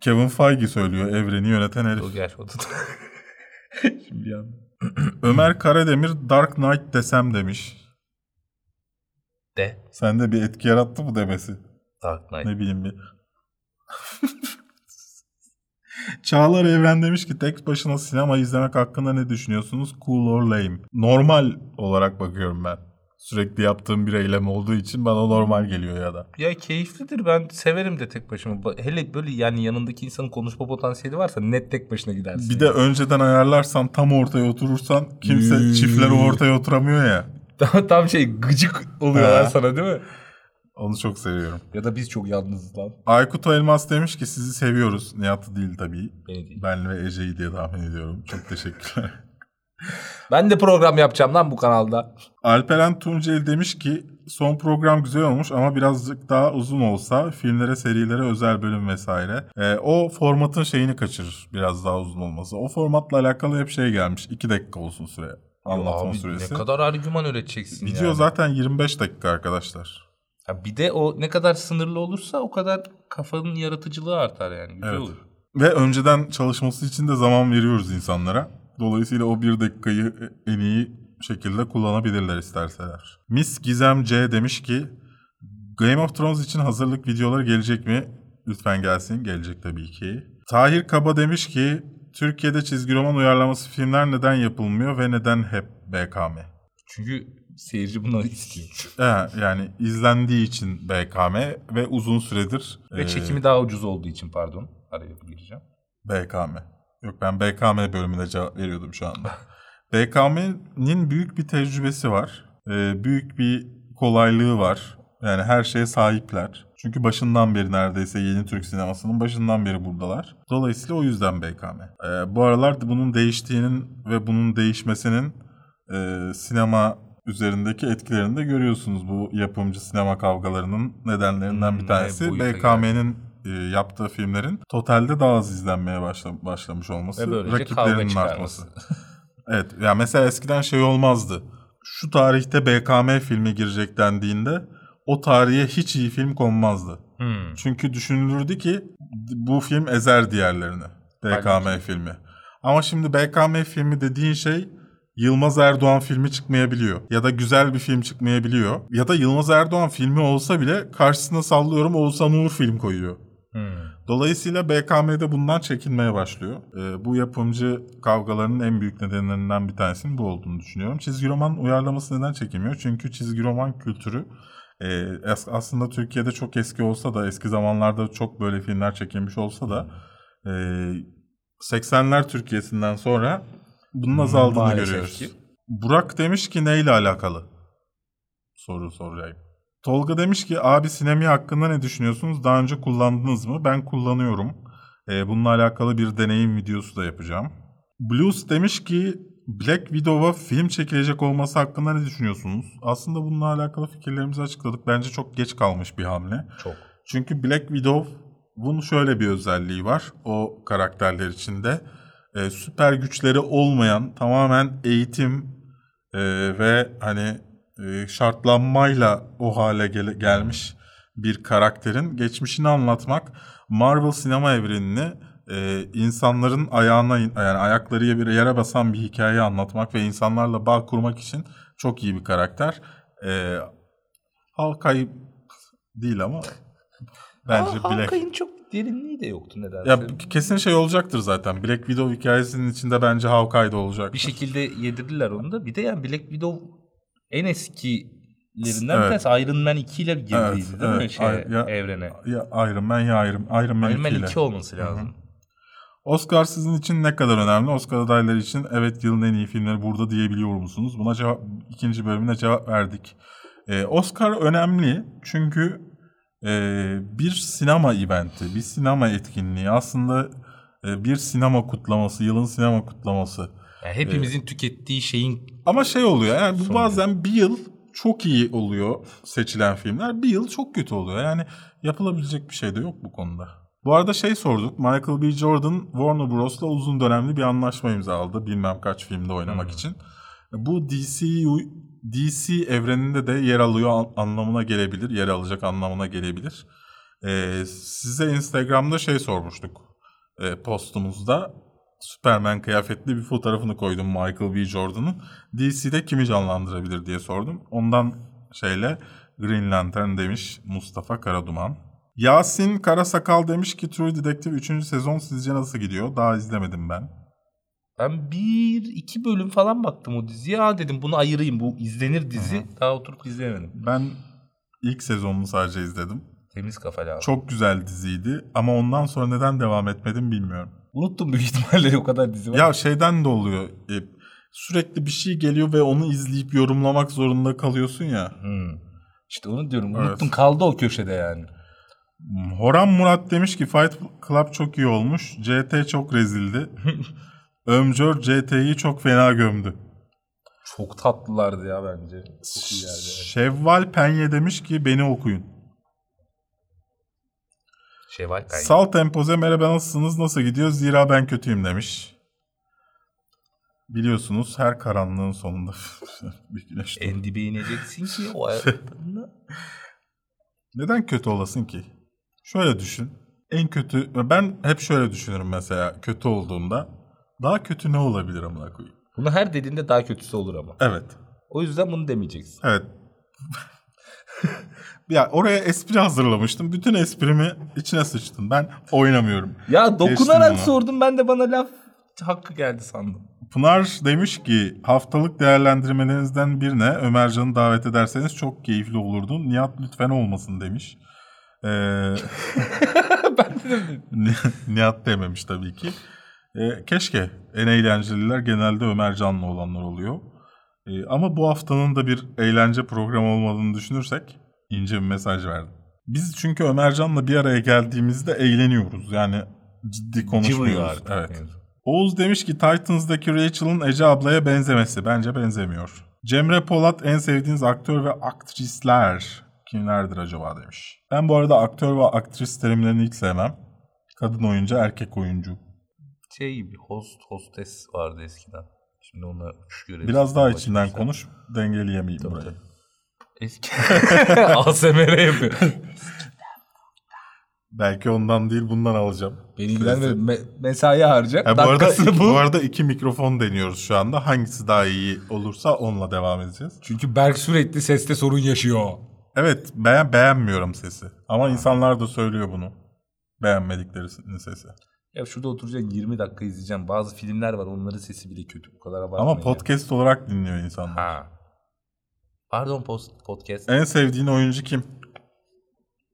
Kevin Feige söylüyor evreni yöneten herif. O da. Şimdi yani. Ömer Karademir Dark Knight desem demiş. De. Sende bir etki yarattı mı demesi? Dark Knight. Ne bileyim bir. Çağlar Evren demiş ki tek başına sinema izlemek hakkında ne düşünüyorsunuz? Cool or lame? Normal olarak bakıyorum ben. Sürekli yaptığım bir eylem olduğu için bana normal geliyor ya da. Ya keyiflidir ben severim de tek başıma. Ba- Hele böyle yani yanındaki insanın konuşma potansiyeli varsa net tek başına gidersin. Bir de önceden ayarlarsan tam ortaya oturursan kimse çiftleri ortaya oturamıyor ya. Tam, tam şey gıcık oluyorlar Ha. sana değil mi? Onu çok seviyorum. Ya da biz çok yalnızız lan. Aykut Elmas demiş ki sizi seviyoruz. Nihat'ı değil tabii. Beni değil. Ben ve Ece'yi diye tahmin ediyorum. Çok teşekkürler. Ben de program yapacağım lan bu kanalda. Alperen Tunceli demiş ki son program güzel olmuş ama birazcık daha uzun olsa filmlere, serilere özel bölüm vesaire. Ee, o formatın şeyini kaçırır biraz daha uzun olması. O formatla alakalı hep şey gelmiş. 2 dakika olsun süre. Anlatma Abi süresi. Ne kadar argüman üreteceksin Video yani. zaten 25 dakika arkadaşlar. Ya bir de o ne kadar sınırlı olursa o kadar kafanın yaratıcılığı artar yani. Güzel Evet. olur. Ve önceden çalışması için de zaman veriyoruz insanlara. Dolayısıyla o bir dakikayı en iyi şekilde kullanabilirler isterseler. Miss Gizem C demiş ki Game of Thrones için hazırlık videoları gelecek mi? Lütfen gelsin. Gelecek tabii ki. Tahir Kaba demiş ki Türkiye'de çizgi roman uyarlaması filmler neden yapılmıyor ve neden hep BKM? Çünkü seyirci bunları istiyor. Ee, yani izlendiği için BKM ve uzun süredir Ve e, çekimi daha ucuz olduğu için pardon. Araya gireceğim. BKM. Yok ben BKM bölümüne cevap veriyordum şu anda. BKM'nin büyük bir tecrübesi var. Ee, büyük bir kolaylığı var. Yani her şeye sahipler. Çünkü başından beri neredeyse yeni Türk sinemasının başından beri buradalar. Dolayısıyla o yüzden BKM. Ee, bu aralar bunun değiştiğinin ve bunun değişmesinin e, sinema üzerindeki etkilerini de görüyorsunuz. Bu yapımcı sinema kavgalarının nedenlerinden Hmm, bir tanesi ne boyuta BKM'nin e, yaptığı filmlerin totalde daha az izlenmeye başla- başlamış olması, Ve böylece rakiplerinin artması. evet, ya mesela eskiden şey olmazdı. Şu tarihte BKM filmi girecek dendiğinde o tarihe hiç iyi film konmazdı. Hmm. Çünkü düşünülürdü ki bu film ezer diğerlerini. BKM Halbuki- filmi. Ama şimdi BKM filmi dediğin şey Yılmaz Erdoğan filmi çıkmayabiliyor. Ya da güzel bir film çıkmayabiliyor. Ya da Yılmaz Erdoğan filmi olsa bile karşısına sallıyorum Oğuzhan Uğur film koyuyor. Hmm. Dolayısıyla BKM'de bundan çekinmeye başlıyor. Ee, bu yapımcı kavgalarının en büyük nedenlerinden bir tanesinin bu olduğunu düşünüyorum. Çizgi roman uyarlaması neden çekilmiyor? Çünkü çizgi roman kültürü e, aslında Türkiye'de çok eski olsa da eski zamanlarda çok böyle filmler çekilmiş olsa da e, 80'ler Türkiye'sinden sonra bunun azaldığını Maalesef görüyoruz. ki. Burak demiş ki neyle alakalı? Soru soracağım. Tolga demiş ki abi Sinemi hakkında ne düşünüyorsunuz? Daha önce kullandınız mı? Ben kullanıyorum. Ee, bununla alakalı bir deneyim videosu da yapacağım. Blues demiş ki Black Widow'a film çekilecek olması hakkında ne düşünüyorsunuz? Aslında bununla alakalı fikirlerimizi açıkladık. Bence çok geç kalmış bir hamle. Çok. Çünkü Black Widow'un şöyle bir özelliği var o karakterler içinde. Ee, süper güçleri olmayan tamamen eğitim e, ve hani e, şartlanmayla o hale gele- gelmiş bir karakterin geçmişini anlatmak Marvel sinema evrenini e, insanların ayağına yani ayakları bir yere basan bir hikaye anlatmak ve insanlarla bağ kurmak için çok iyi bir karakter. E, Hawkeye değil ama bence Aa, Black Hawkeye'in çok derinliği de yoktu nedense. ya kesin şey olacaktır zaten. Black Widow hikayesinin içinde bence Hawkeye'da olacak. bir şekilde yedirdiler onu da. Bir de yani Black Widow en eskilerinden Evet. bir tanesi Iron Man 2 ile girdiydi Evet, değil mi evet. şey, Ay- ya- evrene? Ya Iron Man ya Iron, Iron Man Iron Man 2 ile. 2 olması lazım. Oscar sizin için ne kadar önemli? Oscar adayları için evet yılın en iyi filmleri burada diyebiliyor musunuz? Buna cevap ikinci bölümüne cevap verdik. Ee, Oscar önemli çünkü Ee, bir sinema eventi, bir sinema etkinliği. Aslında e, bir sinema kutlaması, yılın sinema kutlaması. Yani hepimizin tükettiği şeyin Ama şey oluyor yani bu bazen bir yıl çok iyi oluyor seçilen filmler. Bir yıl çok kötü oluyor. Yani yapılabilecek bir şey de yok bu konuda. Bu arada şey sorduk. Michael B. Jordan Warner Bros'la uzun dönemli bir anlaşma imzaladı. Bilmem kaç filmde oynamak için. Bu DCU DC evreninde de yer alıyor an- anlamına gelebilir. Yer alacak anlamına gelebilir. Ee, size Instagram'da şey sormuştuk. Ee, postumuzda Superman kıyafetli bir fotoğrafını koydum Michael B. Jordan'ın. DC'de kimi canlandırabilir diye sordum. Ondan şeyle Green Lantern demiş Mustafa Karaduman. Yasin Karasakal demiş ki True Detective 3. sezon sizce nasıl gidiyor? Daha izlemedim ben. ben bir iki bölüm falan baktım o diziye. Aa dedim bunu ayırayım bu izlenir dizi. Daha oturup izleyemedim. Ben ilk sezonunu sadece izledim. Temiz kafalı abi. Çok güzel diziydi ama ondan sonra neden devam etmedim bilmiyorum. Unuttum büyük ihtimalle o kadar dizi var. Ya şeyden de oluyor. e, sürekli bir şey geliyor ve onu izleyip yorumlamak zorunda kalıyorsun ya. Hmm. İşte onu diyorum. Evet. Unuttum kaldı o köşede yani. Horan Murat demiş ki Fight Club çok iyi olmuş. CT çok rezildi. Ömcör CT'yi çok fena gömdü. Çok tatlılardı ya bence. Çok. Şevval Penye demiş ki beni okuyun. Şevval ben. Salt Empoze merhaba nasılsınız nasıl gidiyor zira ben kötüyüm demiş. Biliyorsunuz her karanlığın sonunda bir güneş en dibe ineceksin ki o hayatında. Neden kötü olasın ki? Şöyle düşün. En kötü ben hep şöyle düşünürüm mesela kötü olduğumda. Daha kötü ne olabilir amına koyayım? Bunu her dediğinde daha kötüsü olur ama. Evet. O yüzden bunu demeyeceksin. Evet. ya oraya espri hazırlamıştım. Bütün esprimi içine sıçtın. Ben oynamıyorum. Ya dokunarak sordum ben de bana laf hakkı geldi sandım. Pınar demiş ki haftalık değerlendirmelerinizden birine Ömercan'ı davet ederseniz çok keyifli olurdu. Nihat lütfen olmasın demiş. Ee, ben de dedim. Ni- Nihat dememiş tabii ki. Ee, keşke en eğlenceliler genelde Ömercan'la olanlar oluyor. Ee, ama bu haftanın da bir eğlence programı olmadığını düşünürsek ince bir mesaj verdim. Biz çünkü Ömercan'la bir araya geldiğimizde eğleniyoruz. Yani ciddi konuşmuyoruz. artık. Evet. Oğuz demiş ki Titans'daki Rachel'ın Ece ablaya benzemesi. Bence benzemiyor. Cemre Polat en sevdiğiniz aktör ve aktrisler kimlerdir acaba demiş. Ben bu arada aktör ve aktris terimlerini hiç sevmem. Kadın oyuncu, erkek oyuncu. Şey gibi host hostes vardı eskiden. Şimdi onlar uçuş görevlisi. Biraz daha içinden başlamışlar. konuş. Dengeleyemeyeyim Tabii, burayı. tabii. Eski. ASMR yapıyor. Belki ondan değil bundan alacağım. Beni ilgilenmiyor. Me- mesai harcayacak. Ha, bu, arada, bu. bu arada iki mikrofon deniyoruz şu anda. Hangisi daha iyi olursa onunla devam edeceğiz. Çünkü Berk sürekli seste sorun yaşıyor. Evet beğen beğenmiyorum sesi. Ama insanlar da söylüyor bunu. Beğenmedikleri sesi. Ya şurada oturacaksın 20 dakika izleyeceğim. Bazı filmler var onların sesi bile kötü. Bu kadar abartmayın. Ama podcast olarak dinliyor insanlar. Ha. Pardon post, podcast. En sevdiğin oyuncu kim?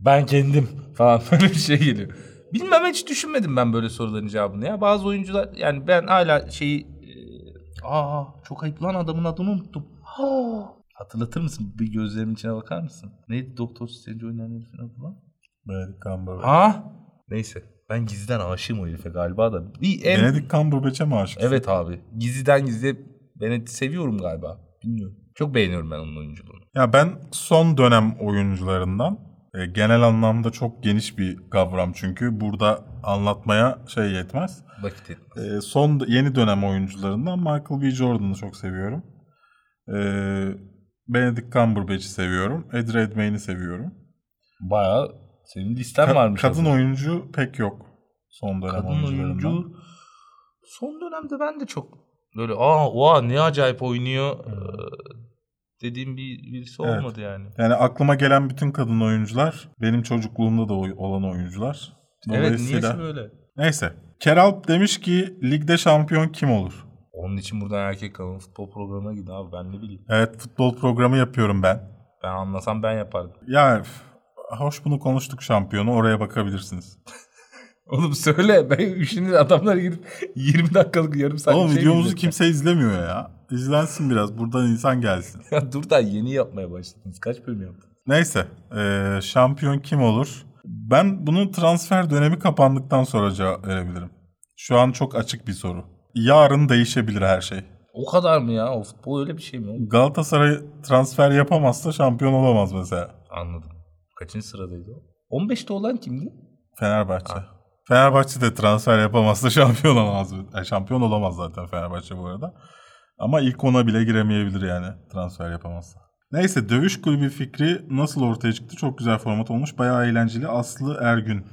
Ben kendim falan böyle bir şey geliyor. Bilmem hiç düşünmedim ben böyle soruların cevabını ya. Bazı oyuncular yani ben hala şeyi e, aa çok ayıp lan adamın adını unuttum. Ha. Hatırlatır mısın? Bir gözlerimin içine bakar mısın? Neydi Doktor Strange oynayan herifin adı lan? Benedict Cumberbatch. Ha? Neyse. Ben gizliden aşığım o herife galiba da. Bir en... Benedict Cumberbatch'e mi aşıksın? Evet abi. Gizliden gizliye beni seviyorum galiba. Bilmiyorum. Çok beğeniyorum ben onun oyunculuğunu. Ya ben son dönem oyuncularından e, genel anlamda çok geniş bir kavram çünkü burada anlatmaya şey yetmez. Vakit etmez. E, son yeni dönem oyuncularından Michael B. Jordan'ı çok seviyorum. E, Benedict Cumberbatch'i seviyorum. Eddie Redmayne'i seviyorum. Bayağı senin listen Ka- varmış. kadın aslında. oyuncu pek yok son dönem Kadın oyuncu son dönemde ben de çok böyle aa oha ne acayip oynuyor ee, dediğim bir birisi Evet. olmadı yani. Yani aklıma gelen bütün kadın oyuncular benim çocukluğumda da oy- olan oyuncular. Evet niyeyse böyle. neyse. Keralp demiş ki ligde şampiyon kim olur? Onun için buradan erkek kalın futbol programına gidin abi ben ne bileyim. Evet futbol programı yapıyorum ben. Ben anlasam ben yapardım. Ya hoş bunu konuştuk şampiyonu oraya bakabilirsiniz. Oğlum söyle ben şimdi adamlar gidip 20 dakikalık yarım saat Oğlum şey videomuzu izleyecek. kimse izlemiyor ya. İzlensin biraz buradan insan gelsin. Ya dur da yeni yapmaya başladınız. Kaç bölüm yaptınız? Neyse. eee, şampiyon kim olur? Ben bunun transfer dönemi kapandıktan sonra cevap verebilirim. Şu an çok açık bir soru. Yarın değişebilir her şey. O kadar mı ya? O futbol öyle bir şey mi? Galatasaray transfer yapamazsa şampiyon olamaz mesela. Anladım. Kaçıncı sıradaydı o? 15'te olan kimdi? Fenerbahçe. Fenerbahçe de transfer yapamazsa şampiyon olamaz. Yani şampiyon olamaz zaten Fenerbahçe bu arada. Ama ilk ona bile giremeyebilir yani transfer yapamazsa. Neyse dövüş kulübü fikri nasıl ortaya çıktı? Çok güzel format olmuş. Bayağı eğlenceli. Aslı Ergün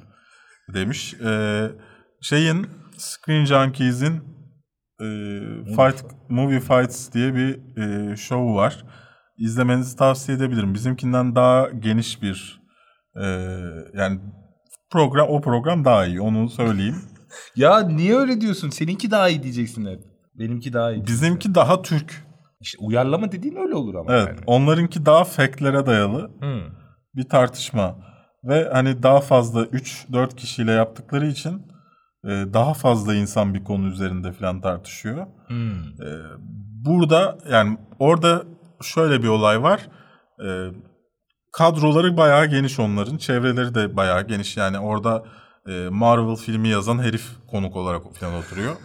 demiş. Ee, şeyin Screen Junkies'in e, Fight Movie Fights diye bir e, show var. İzlemenizi tavsiye edebilirim. Bizimkinden daha geniş bir e, yani program o program daha iyi onu söyleyeyim. Ya niye öyle diyorsun? Seninki daha iyi diyeceksin hep. Benimki daha iyi. Bizimki daha Türk. İşte uyarlama dediğin öyle olur ama. Evet. yani. Onlarınki daha factlere dayalı Hı. bir tartışma. Ve hani daha fazla 3-4 kişiyle yaptıkları için daha fazla insan bir konu üzerinde falan tartışıyor. Hı. E, burada yani orada şöyle bir olay var. E, kadroları bayağı geniş onların. Çevreleri de bayağı geniş. Yani orada e, Marvel filmi yazan herif konuk olarak falan oturuyor.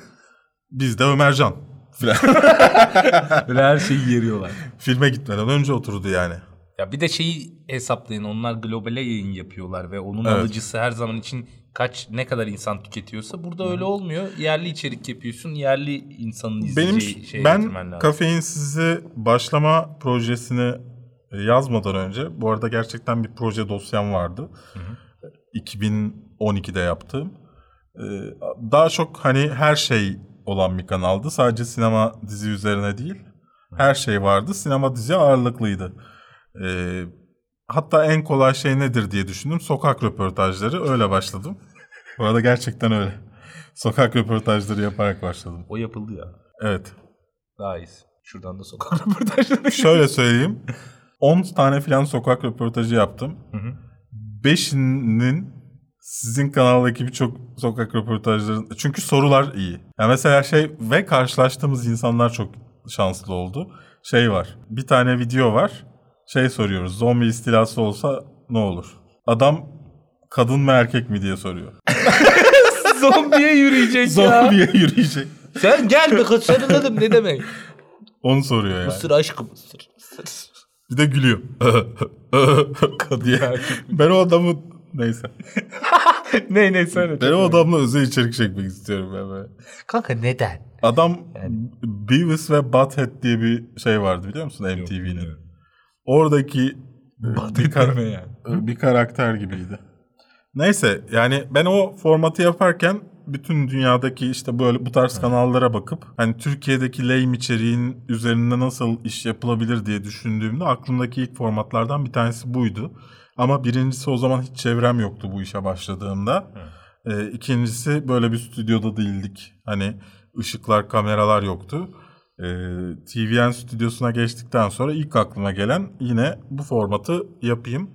Bizde Ömercan falan. Böyle her şeyi yeriyorlar. Filme gitmeden önce oturdu yani. Ya bir de şeyi hesaplayın. Onlar globale yayın yapıyorlar ve onun Evet. alıcısı her zaman için kaç ne kadar insan tüketiyorsa burada öyle olmuyor. Yerli içerik yapıyorsun. Yerli insanın Benim izleyeceği şeye ben getirmen lazım. kafein sizi başlama projesini e, yazmadan önce bu arada gerçekten bir proje dosyam vardı. 2012'de yaptığım. E, Daha çok hani her şey olan bir kanaldı. Sadece sinema dizi üzerine değil. Her şey vardı. Sinema dizi ağırlıklıydı. E, Hatta en kolay şey nedir diye düşündüm. Sokak röportajları. Öyle başladım. Bu arada gerçekten öyle. Sokak röportajları yaparak başladım. O yapıldı ya. Evet. Daha iyisi. Şuradan da sokak röportajları. Şöyle söyleyeyim. 10 tane falan sokak röportajı yaptım. Hı hı. 5'inin sizin kanaldaki birçok sokak röportajları çünkü sorular iyi. Yani mesela şey ve karşılaştığımız insanlar çok şanslı oldu. Şey var. Bir tane video var. Şey soruyoruz. Zombi istilası olsa ne olur? Adam kadın mı erkek mi diye soruyor. Zombiye yürüyecek ya. Zombiye yürüyecek. Sen gel be kız sarılalım ne demek? Onu soruyor yani. Mısır aşkım mısır. mısır. Bir de gülüyor. diye. Ben o adamı neyse. ne ne söyle. Ben o adamla özel içerik çekmek istiyorum ben böyle. Kanka neden? Adam Beavis ve Butthead diye bir şey vardı biliyor musun MTV'nin? Oradaki e, bir, kar- yani. bir karakter gibiydi. Neyse yani ben o formatı yaparken bütün dünyadaki işte böyle bu tarz kanallara bakıp hani Türkiye'deki lame içeriğin üzerinde nasıl iş yapılabilir diye düşündüğümde aklımdaki ilk formatlardan bir tanesi buydu. Ama birincisi o zaman hiç çevrem yoktu bu işe başladığımda. Ee, ikincisi böyle bir stüdyoda değildik. Hani ışıklar, kameralar yoktu. Ee, TVN stüdyosuna geçtikten sonra ilk aklıma gelen yine bu formatı yapayım,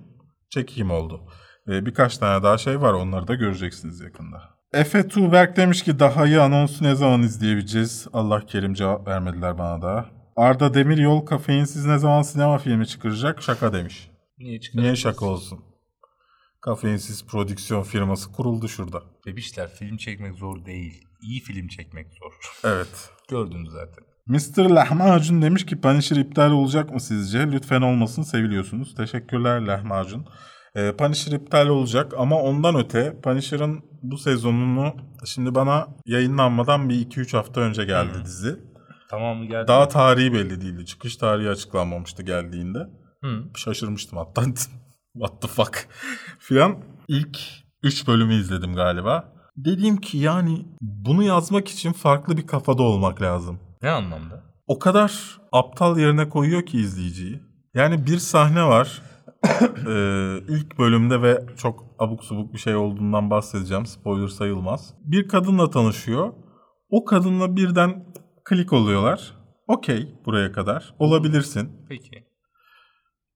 çekeyim oldu. Ee, birkaç tane daha şey var onları da göreceksiniz yakında. Efe Tuğberk demiş ki daha iyi anonsu ne zaman izleyebileceğiz? Allah kerim cevap vermediler bana da. Arda Demiryol kafeinsiz ne zaman sinema filmi çıkaracak? Şaka demiş. Niye çıkar? Niye şaka olsun? Kafeinsiz prodüksiyon firması kuruldu şurada. Bebişler film çekmek zor değil. İyi film çekmek zor. Evet. Gördünüz zaten. Mr. Lahmacun demiş ki Punisher iptal olacak mı sizce? Lütfen olmasın seviliyorsunuz. Teşekkürler Lahmacun. Ee, Punisher iptal olacak ama ondan öte Punisher'ın bu sezonunu şimdi bana yayınlanmadan bir 2-3 hafta önce geldi dizi. Tamamı geldi. Daha tarihi belli değildi. Çıkış tarihi açıklanmamıştı geldiğinde. Hı. Şaşırmıştım hatta. What the fuck? Filan ilk 3 bölümü izledim galiba. Dedim ki yani bunu yazmak için farklı bir kafada olmak lazım. Ne anlamda? O kadar aptal yerine koyuyor ki izleyiciyi. Yani bir sahne var. Ee, ilk bölümde ve çok abuk subuk bir şey olduğundan bahsedeceğim. Spoiler sayılmaz. Bir kadınla tanışıyor. O kadınla birden klik oluyorlar. Okey buraya kadar. Olabilirsin. Peki.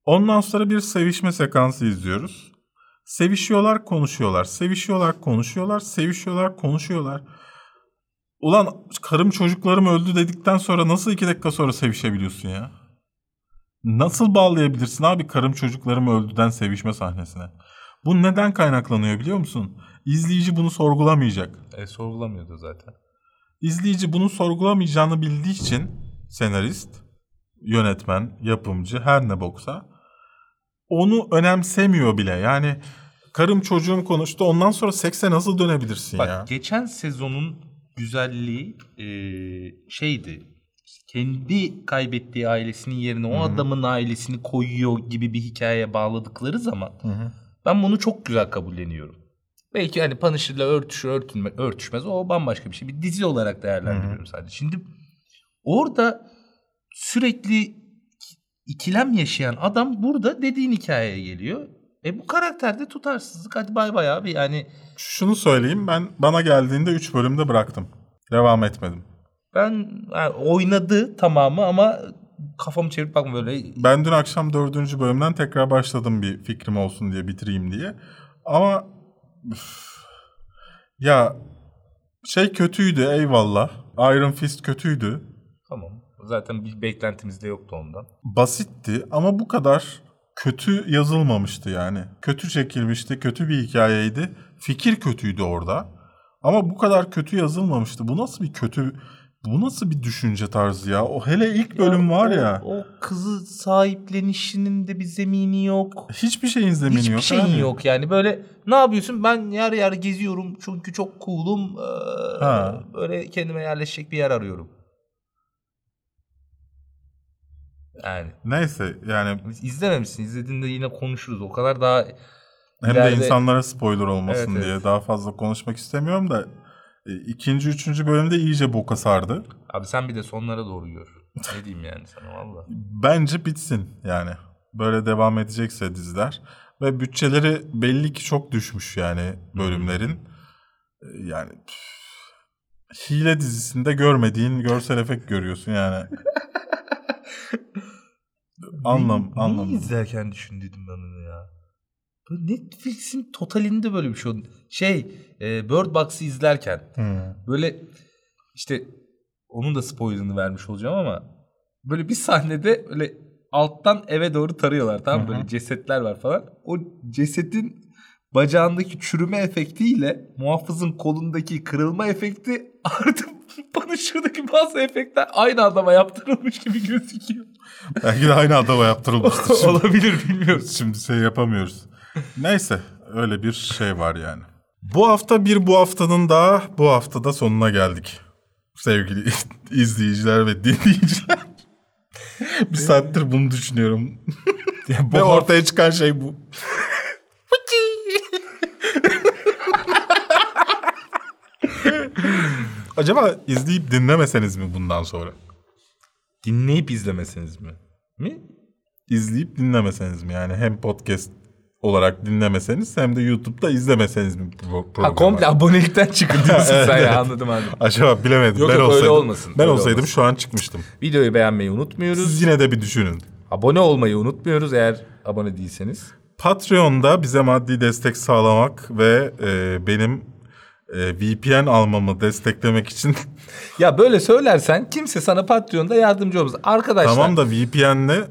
Ondan sonra bir sevişme sekansı izliyoruz. Sevişiyorlar, konuşuyorlar. Sevişiyorlar, konuşuyorlar. Sevişiyorlar, konuşuyorlar. Ulan karım çocuklarım öldü dedikten sonra nasıl iki dakika sonra sevişebiliyorsun ya? Nasıl bağlayabilirsin abi karım çocuklarım öldüden sevişme sahnesine? Bu neden kaynaklanıyor biliyor musun? İzleyici bunu sorgulamayacak. E, sorgulamıyordu zaten. İzleyici bunu sorgulamayacağını bildiği için senarist, yönetmen, yapımcı her ne boksa onu önemsemiyor bile. Yani karım çocuğum konuştu ondan sonra sekse nasıl dönebilirsin Bak ya? geçen sezonun güzelliği e, şeydi. Kendi kaybettiği ailesinin yerine o adamın ailesini koyuyor gibi bir hikayeye bağladıkları zaman ben bunu çok güzel kabulleniyorum. Belki hani Punisher'la örtüşür örtünme, örtüşmez o bambaşka bir şey. Bir dizi olarak değerlendiriyorum sadece. Şimdi orada sürekli ikilem yaşayan adam burada dediğin hikayeye geliyor. E bu karakterde tutarsızlık hadi bay bay abi yani Şunu söyleyeyim ben bana geldiğinde 3 bölümde bıraktım. Devam etmedim. Ben yani oynadı tamamı ama kafamı çevirip bakma böyle. Ben dün akşam dördüncü bölümden tekrar başladım bir fikrim olsun diye bitireyim diye. Ama üf, ya şey kötüydü eyvallah. Iron Fist kötüydü. Tamam. Zaten bir beklentimiz de yoktu ondan. Basitti ama bu kadar kötü yazılmamıştı yani. Kötü çekilmişti, kötü bir hikayeydi. Fikir kötüydü orada. Ama bu kadar kötü yazılmamıştı. Bu nasıl bir kötü, bu nasıl bir düşünce tarzı ya? O hele ilk bölüm var o, ya. O kızı sahiplenişinin de bir zemini yok. Hiçbir şeyin zemini Hiçbir yok. şeyin abi. yok yani böyle ne yapıyorsun ben yer yer geziyorum çünkü çok cool'um ee, Ha. böyle kendime yerleşecek bir yer arıyorum. Yani Neyse yani izlememişsin izlediğinde yine konuşuruz o kadar daha Hem İleride- de insanlara spoiler olmasın Evet, diye evet. daha fazla konuşmak istemiyorum da e, ikinci, üçüncü bölümde iyice boka sardı. Abi sen bir de sonlara doğru gör. Ne diyeyim yani sana valla. Bence bitsin yani. Böyle devam edecekse diziler. Ve bütçeleri belli ki çok düşmüş yani bölümlerin. E, Yani püf, hile dizisinde görmediğin görsel efekt görüyorsun yani. Anlam, Ne- anlam. Neyi izlerken düşündüydüm ben onu ya. Böyle Netflix'in totalinde böyle bir şey oldu. Şey, e, Bird Box'ı izlerken Hı. böyle işte onun da spoilerını vermiş olacağım ama böyle bir sahnede böyle alttan eve doğru tarıyorlar tamam mı? Böyle cesetler var falan. O cesetin bacağındaki çürüme efektiyle muhafızın kolundaki kırılma efekti artık bana şuradaki bazı efektler aynı adama yaptırılmış gibi gözüküyor. Belki de aynı adama yaptırılmıştır. Şimdi- Olabilir bilmiyoruz. Şimdi şey yapamıyoruz. Neyse öyle bir şey var yani. Bu hafta bir bu haftanın daha bu haftada sonuna geldik. Sevgili izleyiciler ve dinleyiciler. bir saattir bunu düşünüyorum. ve ortaya çıkan şey bu. Acaba izleyip dinlemeseniz mi bundan sonra? Dinleyip izlemeseniz mi? Mi? İzleyip dinlemeseniz mi? Yani hem podcast olarak dinlemeseniz hem de YouTube'da izlemeseniz mi bu Ha programı? komple abonelikten çıkın diyorsun Evet, sen evet. ya anladım anladım. Acaba bilemedim. Yok, ben yok, öyle olsaydım, olmasın, Ben öyle olsaydım olmasın. şu an çıkmıştım. Videoyu beğenmeyi unutmuyoruz. Siz yine de bir düşünün. Abone olmayı unutmuyoruz eğer abone değilseniz. Patreon'da bize maddi destek sağlamak ve e, benim e, VPN almamı desteklemek için Ya böyle söylersen kimse sana Patreon'da yardımcı olmaz. Arkadaşlar. tamam da VPN'le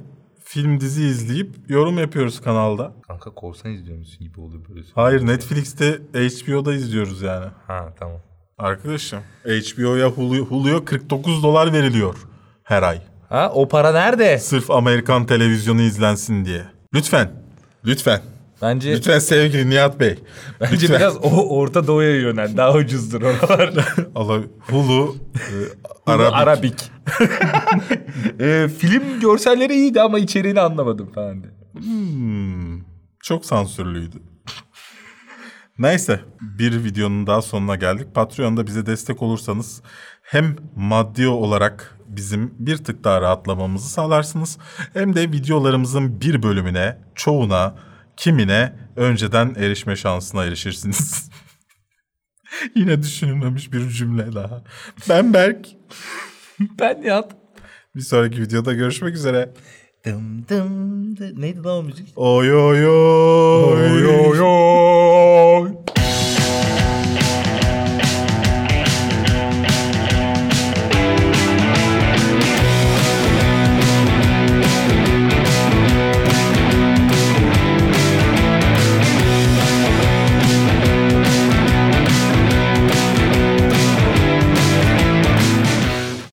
film dizi izleyip yorum yapıyoruz kanalda. Kanka korsan izliyor musun gibi oluyor böyle. Hayır Netflix'te HBO'da izliyoruz yani. Ha tamam. Arkadaşım HBO'ya Hulu, Hulu'ya 49 dolar veriliyor her ay. Ha o para nerede? Sırf Amerikan televizyonu izlensin diye. Lütfen. Lütfen. Bence Lütfen sevgili Nihat Bey. bence Lütfen. biraz o Orta Doğu'ya yönel. Daha ucuzdur oralar. Allah, Hulu, e, Arabik. Arabik. e, film görselleri iyiydi ama içeriğini anlamadım falan diye. Hmm, çok sansürlüydü. Neyse bir videonun daha sonuna geldik. Patreon'da bize destek olursanız hem maddi olarak bizim bir tık daha rahatlamamızı sağlarsınız. Hem de videolarımızın bir bölümüne, çoğuna, kimine önceden erişme şansına erişirsiniz. Yine düşünülmemiş bir cümle daha. Ben Berk. Ben Nihat. Bir sonraki videoda görüşmek üzere. Dım dım dı. Neydi lan o müzik? Oy oy oy. Oy oy oy.